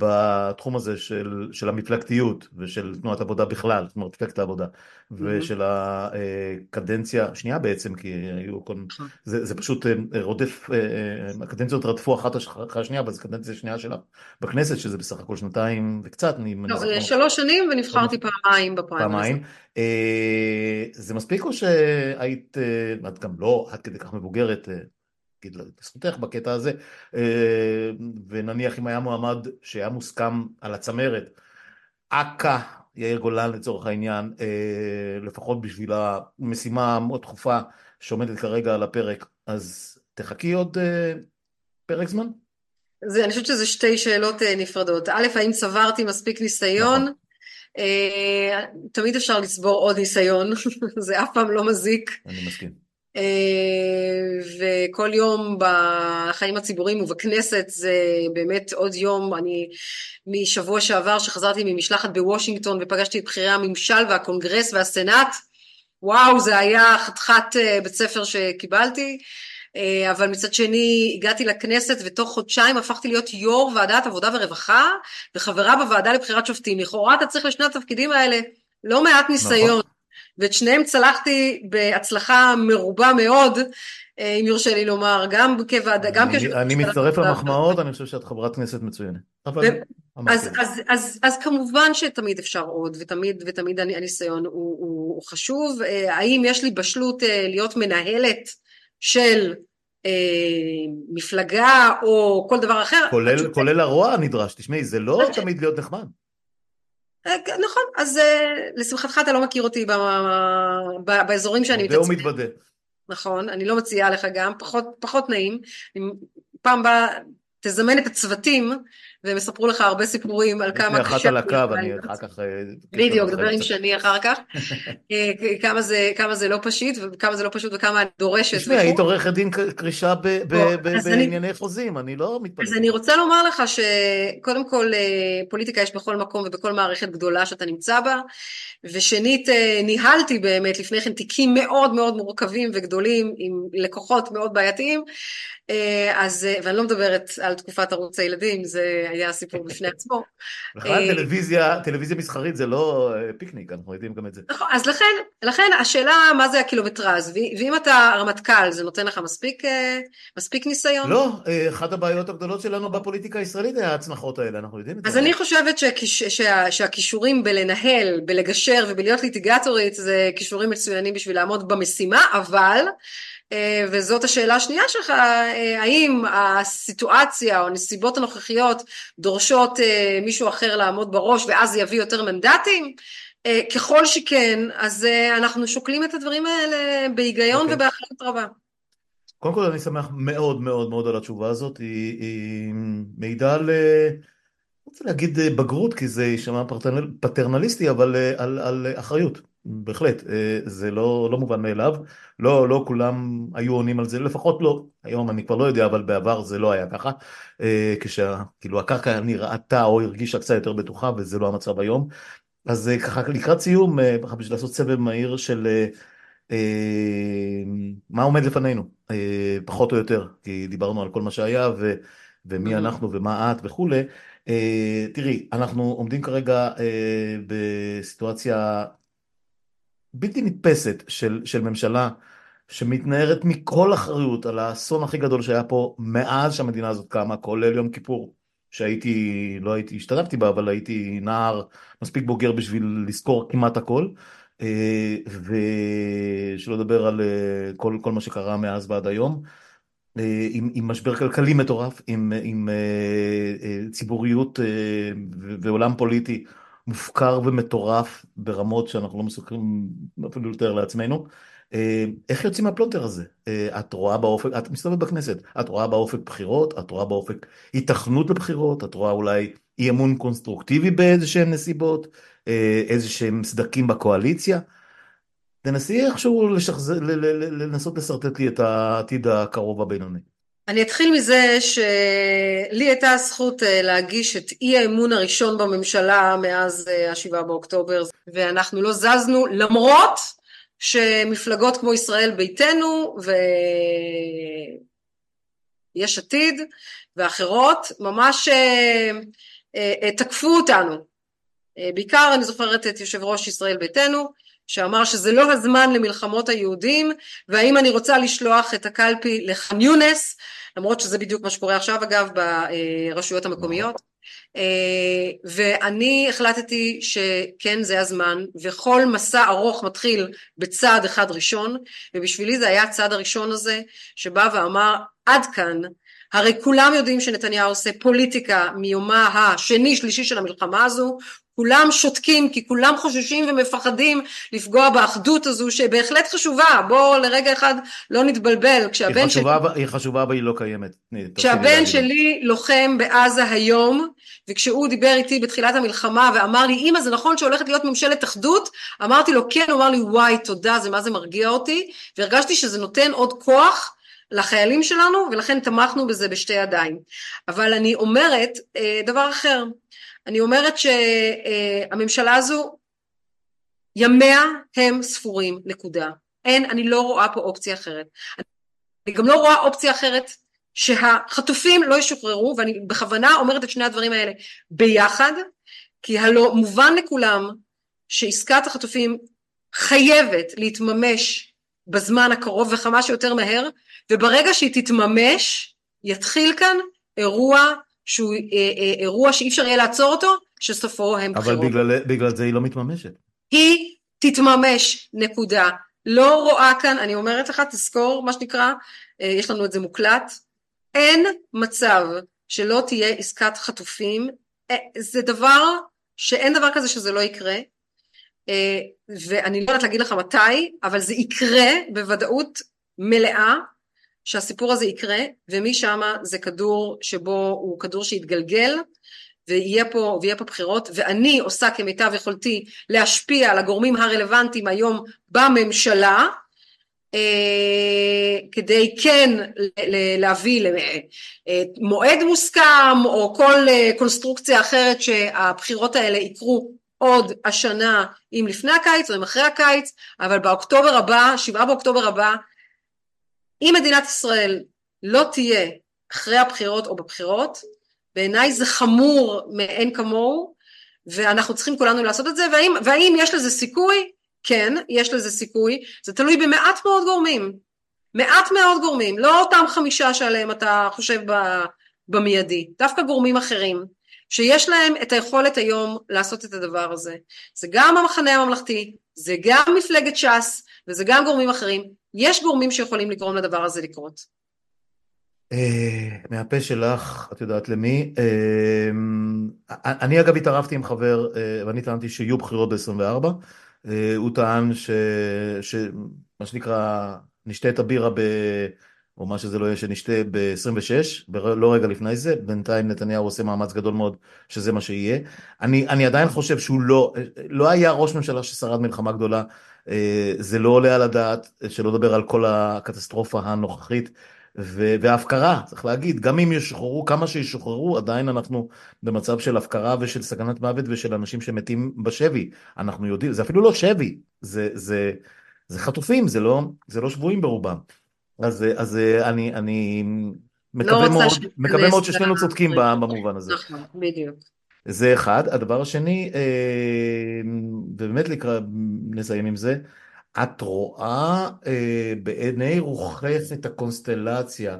בתחום הזה של, של המפלגתיות ושל תנועת עבודה בכלל, זאת אומרת מפלגת העבודה, mm-hmm. ושל הקדנציה השנייה בעצם, כי היו כל... נכון. זה, זה פשוט אה, רודף, אה, אה, הקדנציות רדפו אחת אחרי השנייה, אבל זו קדנציה שנייה שלה בכנסת, שזה בסך הכל שנתיים וקצת. לא, זה שלוש שנים ונבחרתי פעמיים בפריימריז. פעמיים. זה מספיק או שהיית, את גם לא עד כדי כך מבוגרת, נגיד לזכותך בקטע הזה, אה, ונניח אם היה מועמד שהיה מוסכם על הצמרת, אכ"א, יאיר גולן לצורך העניין, אה, לפחות בשביל המשימה המאוד דחופה שעומדת כרגע על הפרק, אז תחכי עוד אה, פרק זמן? זה, אני חושבת שזה שתי שאלות נפרדות. א', האם צברתי מספיק ניסיון? נכון. תמיד אפשר לצבור עוד ניסיון, זה אף פעם לא מזיק. אני מסכים. אה, וכל יום בחיים הציבוריים ובכנסת זה באמת עוד יום, אני משבוע שעבר שחזרתי ממשלחת בוושינגטון ופגשתי את בכירי הממשל והקונגרס והסנאט, וואו, זה היה חתיכת בית ספר שקיבלתי. אבל מצד שני הגעתי לכנסת ותוך חודשיים הפכתי להיות יו"ר ועדת עבודה ורווחה וחברה בוועדה לבחירת שופטים. לכאורה אתה צריך לשני התפקידים האלה לא מעט ניסיון. נכון. ואת שניהם צלחתי בהצלחה מרובה מאוד, אם יורשה לי לומר, גם כוועדה, גם כש... אני מצטרף למחמאות, אני חושב שאת חברת כנסת מצוינת. אז, אז, אז, אז כמובן שתמיד אפשר עוד, ותמיד, ותמיד הניסיון הוא, הוא, הוא חשוב. האם יש לי בשלות להיות מנהלת של אה, מפלגה או כל דבר אחר? כולל, כולל הרוע הנדרש, תשמעי, זה לא תמיד להיות נחמד. אה, נכון, אז אה, לשמחתך אתה לא מכיר אותי באזורים שאני מתעצמת. מודה ומתוודה. נכון, אני לא מציעה לך גם, פחות, פחות נעים. פעם באה, תזמן את הצוותים והם יספרו לך הרבה סיפורים על כמה קשה... אחת על הקו, אני אחר כך... אה, בדיוק, דבר עם שני אחר כך. כמה זה, כמה זה לא פשוט, וכמה זה לא פשוט וכמה אני דורשת. תשמעי, היית עורכת דין קרישה בענייני חוזים, אני לא מתפלא. אז אני רוצה לומר לך שקודם כל פוליטיקה יש בכל מקום ובכל מערכת גדולה שאתה נמצא בה, ושנית ניהלתי באמת לפני כן תיקים מאוד מאוד מורכבים וגדולים עם לקוחות מאוד בעייתיים, אז, ואני לא מדברת על תקופת ערוץ הילדים, זה היה סיפור בפני עצמו. בכלל טלוויזיה, טלוויזיה מסחרית זה לא פיקניק, אנחנו יודעים גם את זה. נכון, אז לכן, לכן השאלה מה זה הקילומטרז, ואם אתה רמטכ"ל זה נותן לך מספיק, מספיק ניסיון? לא, אחת הבעיות הגדולות שלנו בפוליטיקה הישראלית היה ההצנחות האלה, אנחנו יודעים את זה. אז אני חושבת שהכישורים בלנהל, בלגשר ובלהיות ליטיגטורית זה כישורים מצוינים בשביל לעמוד במשימה, אבל וזאת השאלה השנייה שלך, האם הסיטואציה או הנסיבות הנוכחיות דורשות מישהו אחר לעמוד בראש ואז זה יביא יותר מנדטים? ככל שכן, אז אנחנו שוקלים את הדברים האלה בהיגיון okay. אוקיי. ובאחריות רבה. קודם כל אני שמח מאוד מאוד מאוד על התשובה הזאת, היא, היא מעידה על, לא רוצה להגיד בגרות כי זה יישמע פטרנליסטי, אבל על, על אחריות. בהחלט, אה, זה לא, לא מובן מאליו, לא, לא כולם היו עונים על זה, לפחות לא, היום אני כבר לא יודע, אבל בעבר זה לא היה ככה, אה, כשכאילו הקרקע נראתה או הרגישה קצת יותר בטוחה וזה לא המצב היום, אז אה, ככה לקראת סיום, ככה בשביל לעשות סבב מהיר של מה עומד לפנינו, פחות או יותר, כי דיברנו על כל מה שהיה ו, ומי mm-hmm. אנחנו ומה את וכולי, תראי, אנחנו עומדים כרגע בסיטואציה בלתי נתפסת של, של ממשלה שמתנערת מכל אחריות על האסון הכי גדול שהיה פה מאז שהמדינה הזאת קמה, כולל יום כיפור, שהייתי, לא הייתי, השתתפתי בה, אבל הייתי נער מספיק בוגר בשביל לזכור כמעט הכל, אה, ושלא לדבר על אה, כל, כל מה שקרה מאז ועד היום. אה, עם, עם משבר כלכלי מטורף, עם, עם ציבוריות ועולם פוליטי מופקר ומטורף ברמות שאנחנו לא מסוגלים אפילו לתאר לעצמנו. אה, איך יוצאים מהפלונטר הזה? אה, את רואה באופק, את מסתובבת בכנסת, את רואה באופק בחירות, את רואה באופק התכנות לבחירות, את רואה אולי אי אמון קונסטרוקטיבי באיזה שהן נסיבות, אה, איזה שהם סדקים בקואליציה. תנסי איכשהו לשחזר, לנסות לשרטט לי את העתיד הקרוב הבינוני. אני אתחיל מזה שלי הייתה הזכות אה, להגיש את אי האמון הראשון בממשלה מאז אה, השבעה באוקטובר ואנחנו לא זזנו למרות שמפלגות כמו ישראל ביתנו ויש עתיד ואחרות ממש אה, תקפו אותנו. בעיקר אני זוכרת את יושב ראש ישראל ביתנו שאמר שזה לא הזמן למלחמות היהודים והאם אני רוצה לשלוח את הקלפי לח'אן יונס למרות שזה בדיוק מה שקורה עכשיו אגב ברשויות המקומיות. אה, ואני החלטתי שכן זה הזמן וכל מסע ארוך מתחיל בצעד אחד ראשון ובשבילי זה היה הצעד הראשון הזה שבא ואמר עד כאן. הרי כולם יודעים שנתניהו עושה פוליטיקה מיומה השני שלישי של המלחמה הזו כולם שותקים כי כולם חוששים ומפחדים לפגוע באחדות הזו שבהחלט חשובה. בוא לרגע אחד לא נתבלבל. כשהבן היא חשובה, שלי היא חשובה אבל היא לא קיימת. כשהבן שלי לוחם בעזה היום וכשהוא דיבר איתי בתחילת המלחמה ואמר לי אמא זה נכון שהולכת להיות ממשלת אחדות? אמרתי לו כן. הוא אמר לי וואי תודה זה מה זה מרגיע אותי. והרגשתי שזה נותן עוד כוח לחיילים שלנו ולכן תמכנו בזה בשתי ידיים. אבל אני אומרת אה, דבר אחר אני אומרת שהממשלה הזו ימיה הם ספורים, נקודה. אין, אני לא רואה פה אופציה אחרת. אני גם לא רואה אופציה אחרת שהחטופים לא ישוחררו, ואני בכוונה אומרת את שני הדברים האלה ביחד, כי הלא מובן לכולם שעסקת החטופים חייבת להתממש בזמן הקרוב וכמה שיותר מהר, וברגע שהיא תתממש, יתחיל כאן אירוע שהוא אה, אה, אירוע שאי אפשר יהיה לעצור אותו, שסופו הם בחירות. אבל בגלל, בגלל זה היא לא מתממשת. היא תתממש, נקודה. לא רואה כאן, אני אומרת לך, תזכור, מה שנקרא, אה, יש לנו את זה מוקלט, אין מצב שלא תהיה עסקת חטופים, זה דבר שאין דבר כזה שזה לא יקרה, ואני לא יודעת להגיד לך מתי, אבל זה יקרה בוודאות מלאה, שהסיפור הזה יקרה, ומשם זה כדור שבו הוא כדור שיתגלגל, ויהיה פה, ויהיה פה בחירות, ואני עושה כמיטב יכולתי להשפיע על הגורמים הרלוונטיים היום בממשלה, אה, כדי כן להביא למועד מוסכם או כל אה, קונסטרוקציה אחרת שהבחירות האלה יקרו עוד השנה אם לפני הקיץ או אם אחרי הקיץ אבל באוקטובר הבא, שבעה באוקטובר הבא אם מדינת ישראל לא תהיה אחרי הבחירות או בבחירות בעיניי זה חמור מאין כמוהו ואנחנו צריכים כולנו לעשות את זה והאם, והאם יש לזה סיכוי? כן, יש לזה סיכוי, זה תלוי במעט מאוד גורמים, מעט מאוד גורמים, לא אותם חמישה שעליהם אתה חושב במיידי, דווקא גורמים אחרים, שיש להם את היכולת היום לעשות את הדבר הזה. זה גם המחנה הממלכתי, זה גם מפלגת ש"ס, וזה גם גורמים אחרים. יש גורמים שיכולים לגרום לדבר הזה לקרות. אה, מהפה שלך, את יודעת למי. אה, אני אגב התערבתי עם חבר, אה, ואני טענתי שיהיו בחירות ב-24. אה, הוא טען ש... ש... מה שנקרא, נשתה את הבירה ב... או מה שזה לא יהיה, שנשתה ב-26, לא רגע לפני זה, בינתיים נתניהו עושה מאמץ גדול מאוד שזה מה שיהיה. אני, אני עדיין חושב שהוא לא, לא היה ראש ממשלה ששרד מלחמה גדולה, אה, זה לא עולה על הדעת, שלא לדבר על כל הקטסטרופה הנוכחית. והפקרה, צריך להגיד, גם אם ישוחררו, כמה שישוחררו, עדיין אנחנו במצב של הפקרה ושל סכנת מוות ושל אנשים שמתים בשבי. אנחנו יודעים, זה אפילו לא שבי, זה, זה, זה חטופים, זה לא, זה לא שבויים ברובם. אז, אז אני, אני מקווה לא מאוד, מקווה מאוד ששנינו צודקים במובן הזה. נכון, בדיוק. זה אחד. הדבר השני, אה, ובאמת לקראת, נסיים עם זה, את רואה אה, בעיני רוחך את הקונסטלציה,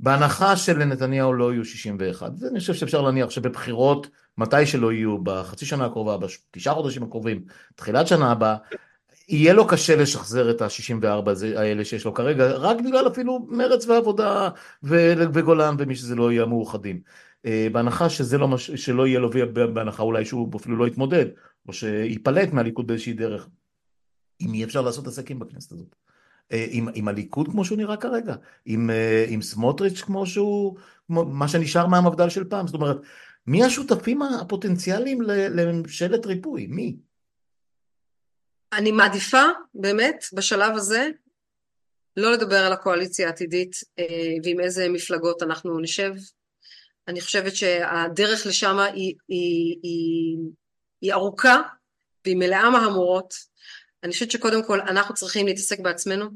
בהנחה שלנתניהו לא יהיו 61, ואני חושב שאפשר להניח שבבחירות, מתי שלא יהיו, בחצי שנה הקרובה, בתשעה חודשים הקרובים, תחילת שנה הבאה, יהיה לו קשה לשחזר את ה-64 האלה שיש לו כרגע, רק בגלל אפילו מרץ ועבודה וגולן ומי שזה לא יהיה מאוחדים. אה, בהנחה שזה לא, מש... שלא יהיה לו, בהנחה אולי שהוא אפילו לא יתמודד, או שייפלט מהליכוד באיזושהי דרך. אם אי אפשר לעשות עסקים בכנסת הזאת. אה, עם, עם הליכוד כמו שהוא נראה כרגע, עם, אה, עם סמוטריץ' כמו שהוא, כמו, מה שנשאר מהמפד"ל של פעם, זאת אומרת, מי השותפים הפוטנציאליים לממשלת ריפוי? מי? אני מעדיפה באמת בשלב הזה לא לדבר על הקואליציה העתידית ועם איזה מפלגות אנחנו נשב. אני חושבת שהדרך לשם היא, היא, היא, היא ארוכה והיא מלאה מהמורות אני חושבת שקודם כל אנחנו צריכים להתעסק בעצמנו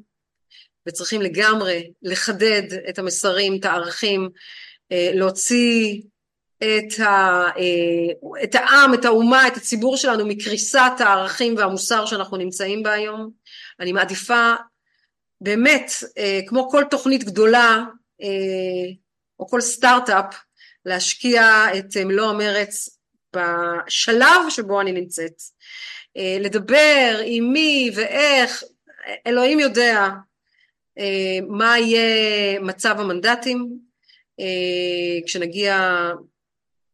וצריכים לגמרי לחדד את המסרים, את הערכים, אה, להוציא את, ה, אה, את העם, את האומה, את הציבור שלנו מקריסת הערכים והמוסר שאנחנו נמצאים בה היום. אני מעדיפה באמת, אה, כמו כל תוכנית גדולה או כל סטארט-אפ, להשקיע את מלוא המרץ בשלב שבו אני נמצאת. אה, לדבר עם מי ואיך, אלוהים יודע אה, מה יהיה מצב המנדטים אה, כשנגיע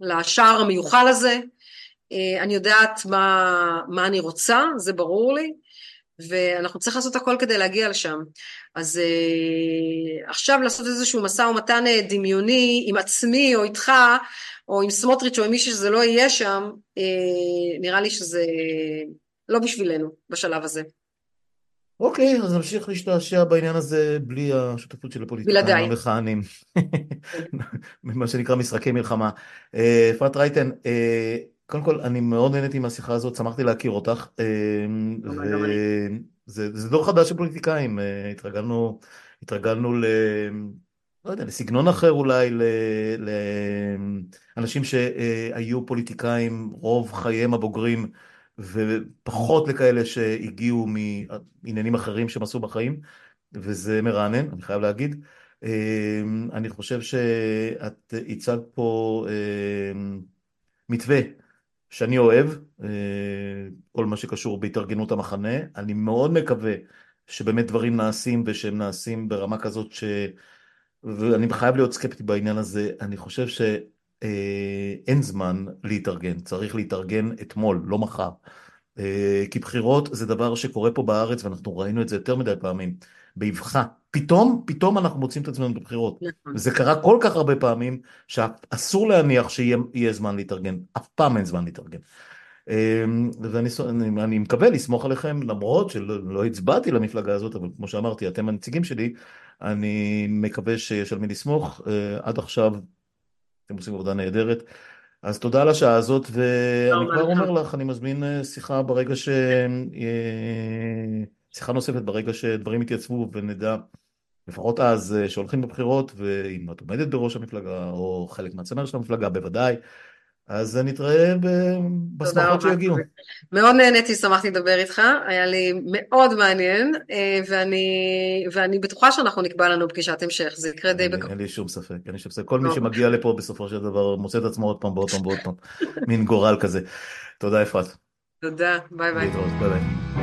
לשער המיוחל הזה. אני יודעת מה, מה אני רוצה, זה ברור לי, ואנחנו צריכים לעשות הכל כדי להגיע לשם. אז עכשיו לעשות איזשהו משא ומתן דמיוני עם עצמי או איתך, או עם סמוטריץ' או עם מישהו שזה לא יהיה שם, אה, נראה לי שזה לא בשבילנו בשלב הזה. אוקיי, אז נמשיך להשתעשע בעניין הזה בלי השותפות של הפוליטיקאים המכהנים. מה שנקרא משחקי מלחמה. אה, אפרת רייטן, אה, קודם כל, אני מאוד נהניתי מהשיחה הזאת, שמחתי להכיר אותך. וזה דור חדש של פוליטיקאים, התרגלנו, התרגלנו ל... לא יודע, לסגנון אחר אולי, לאנשים שהיו פוליטיקאים רוב חייהם הבוגרים, ופחות לכאלה שהגיעו מעניינים אחרים שהם עשו בחיים, וזה מרענן, אני חייב להגיד. אני חושב שאת הצגת פה מתווה שאני אוהב, כל מה שקשור בהתארגנות המחנה. אני מאוד מקווה שבאמת דברים נעשים ושהם נעשים ברמה כזאת ש... ואני חייב להיות סקפטי בעניין הזה, אני חושב שאין זמן להתארגן, צריך להתארגן אתמול, לא מחר. כי בחירות זה דבר שקורה פה בארץ ואנחנו ראינו את זה יותר מדי פעמים, באבחה. פתאום, פתאום אנחנו מוצאים את עצמנו בבחירות. נכון. וזה קרה כל כך הרבה פעמים שאסור להניח שיהיה זמן להתארגן, אף פעם אין זמן להתארגן. ואני אני מקווה לסמוך עליכם, למרות שלא לא הצבעתי למפלגה הזאת, אבל כמו שאמרתי, אתם הנציגים שלי, אני מקווה שיש על מי לסמוך. עד עכשיו אתם עושים עבודה נהדרת. אז תודה על השעה הזאת, ואני כבר אומר לך, אני מזמין שיחה ברגע ש... שיחה נוספת ברגע שדברים יתייצבו ונדע, לפחות אז, שהולכים בבחירות, ואם את עומדת בראש המפלגה, או חלק מהצמר של המפלגה, בוודאי. אז נתראה בשמחות שיגיעו. מאוד נהניתי, שמחתי לדבר איתך, היה לי מאוד מעניין, ואני, ואני בטוחה שאנחנו נקבע לנו פגישת המשך, זה יקרה די בקרוב. אין לי שום ספק, אין לי שום ספק. כל מי שמגיע לפה בסופו של דבר מוצא את עצמו עוד פעם ועוד פעם ועוד פעם, מין גורל כזה. תודה אפרת. תודה, ביי ביי. ביי ביי.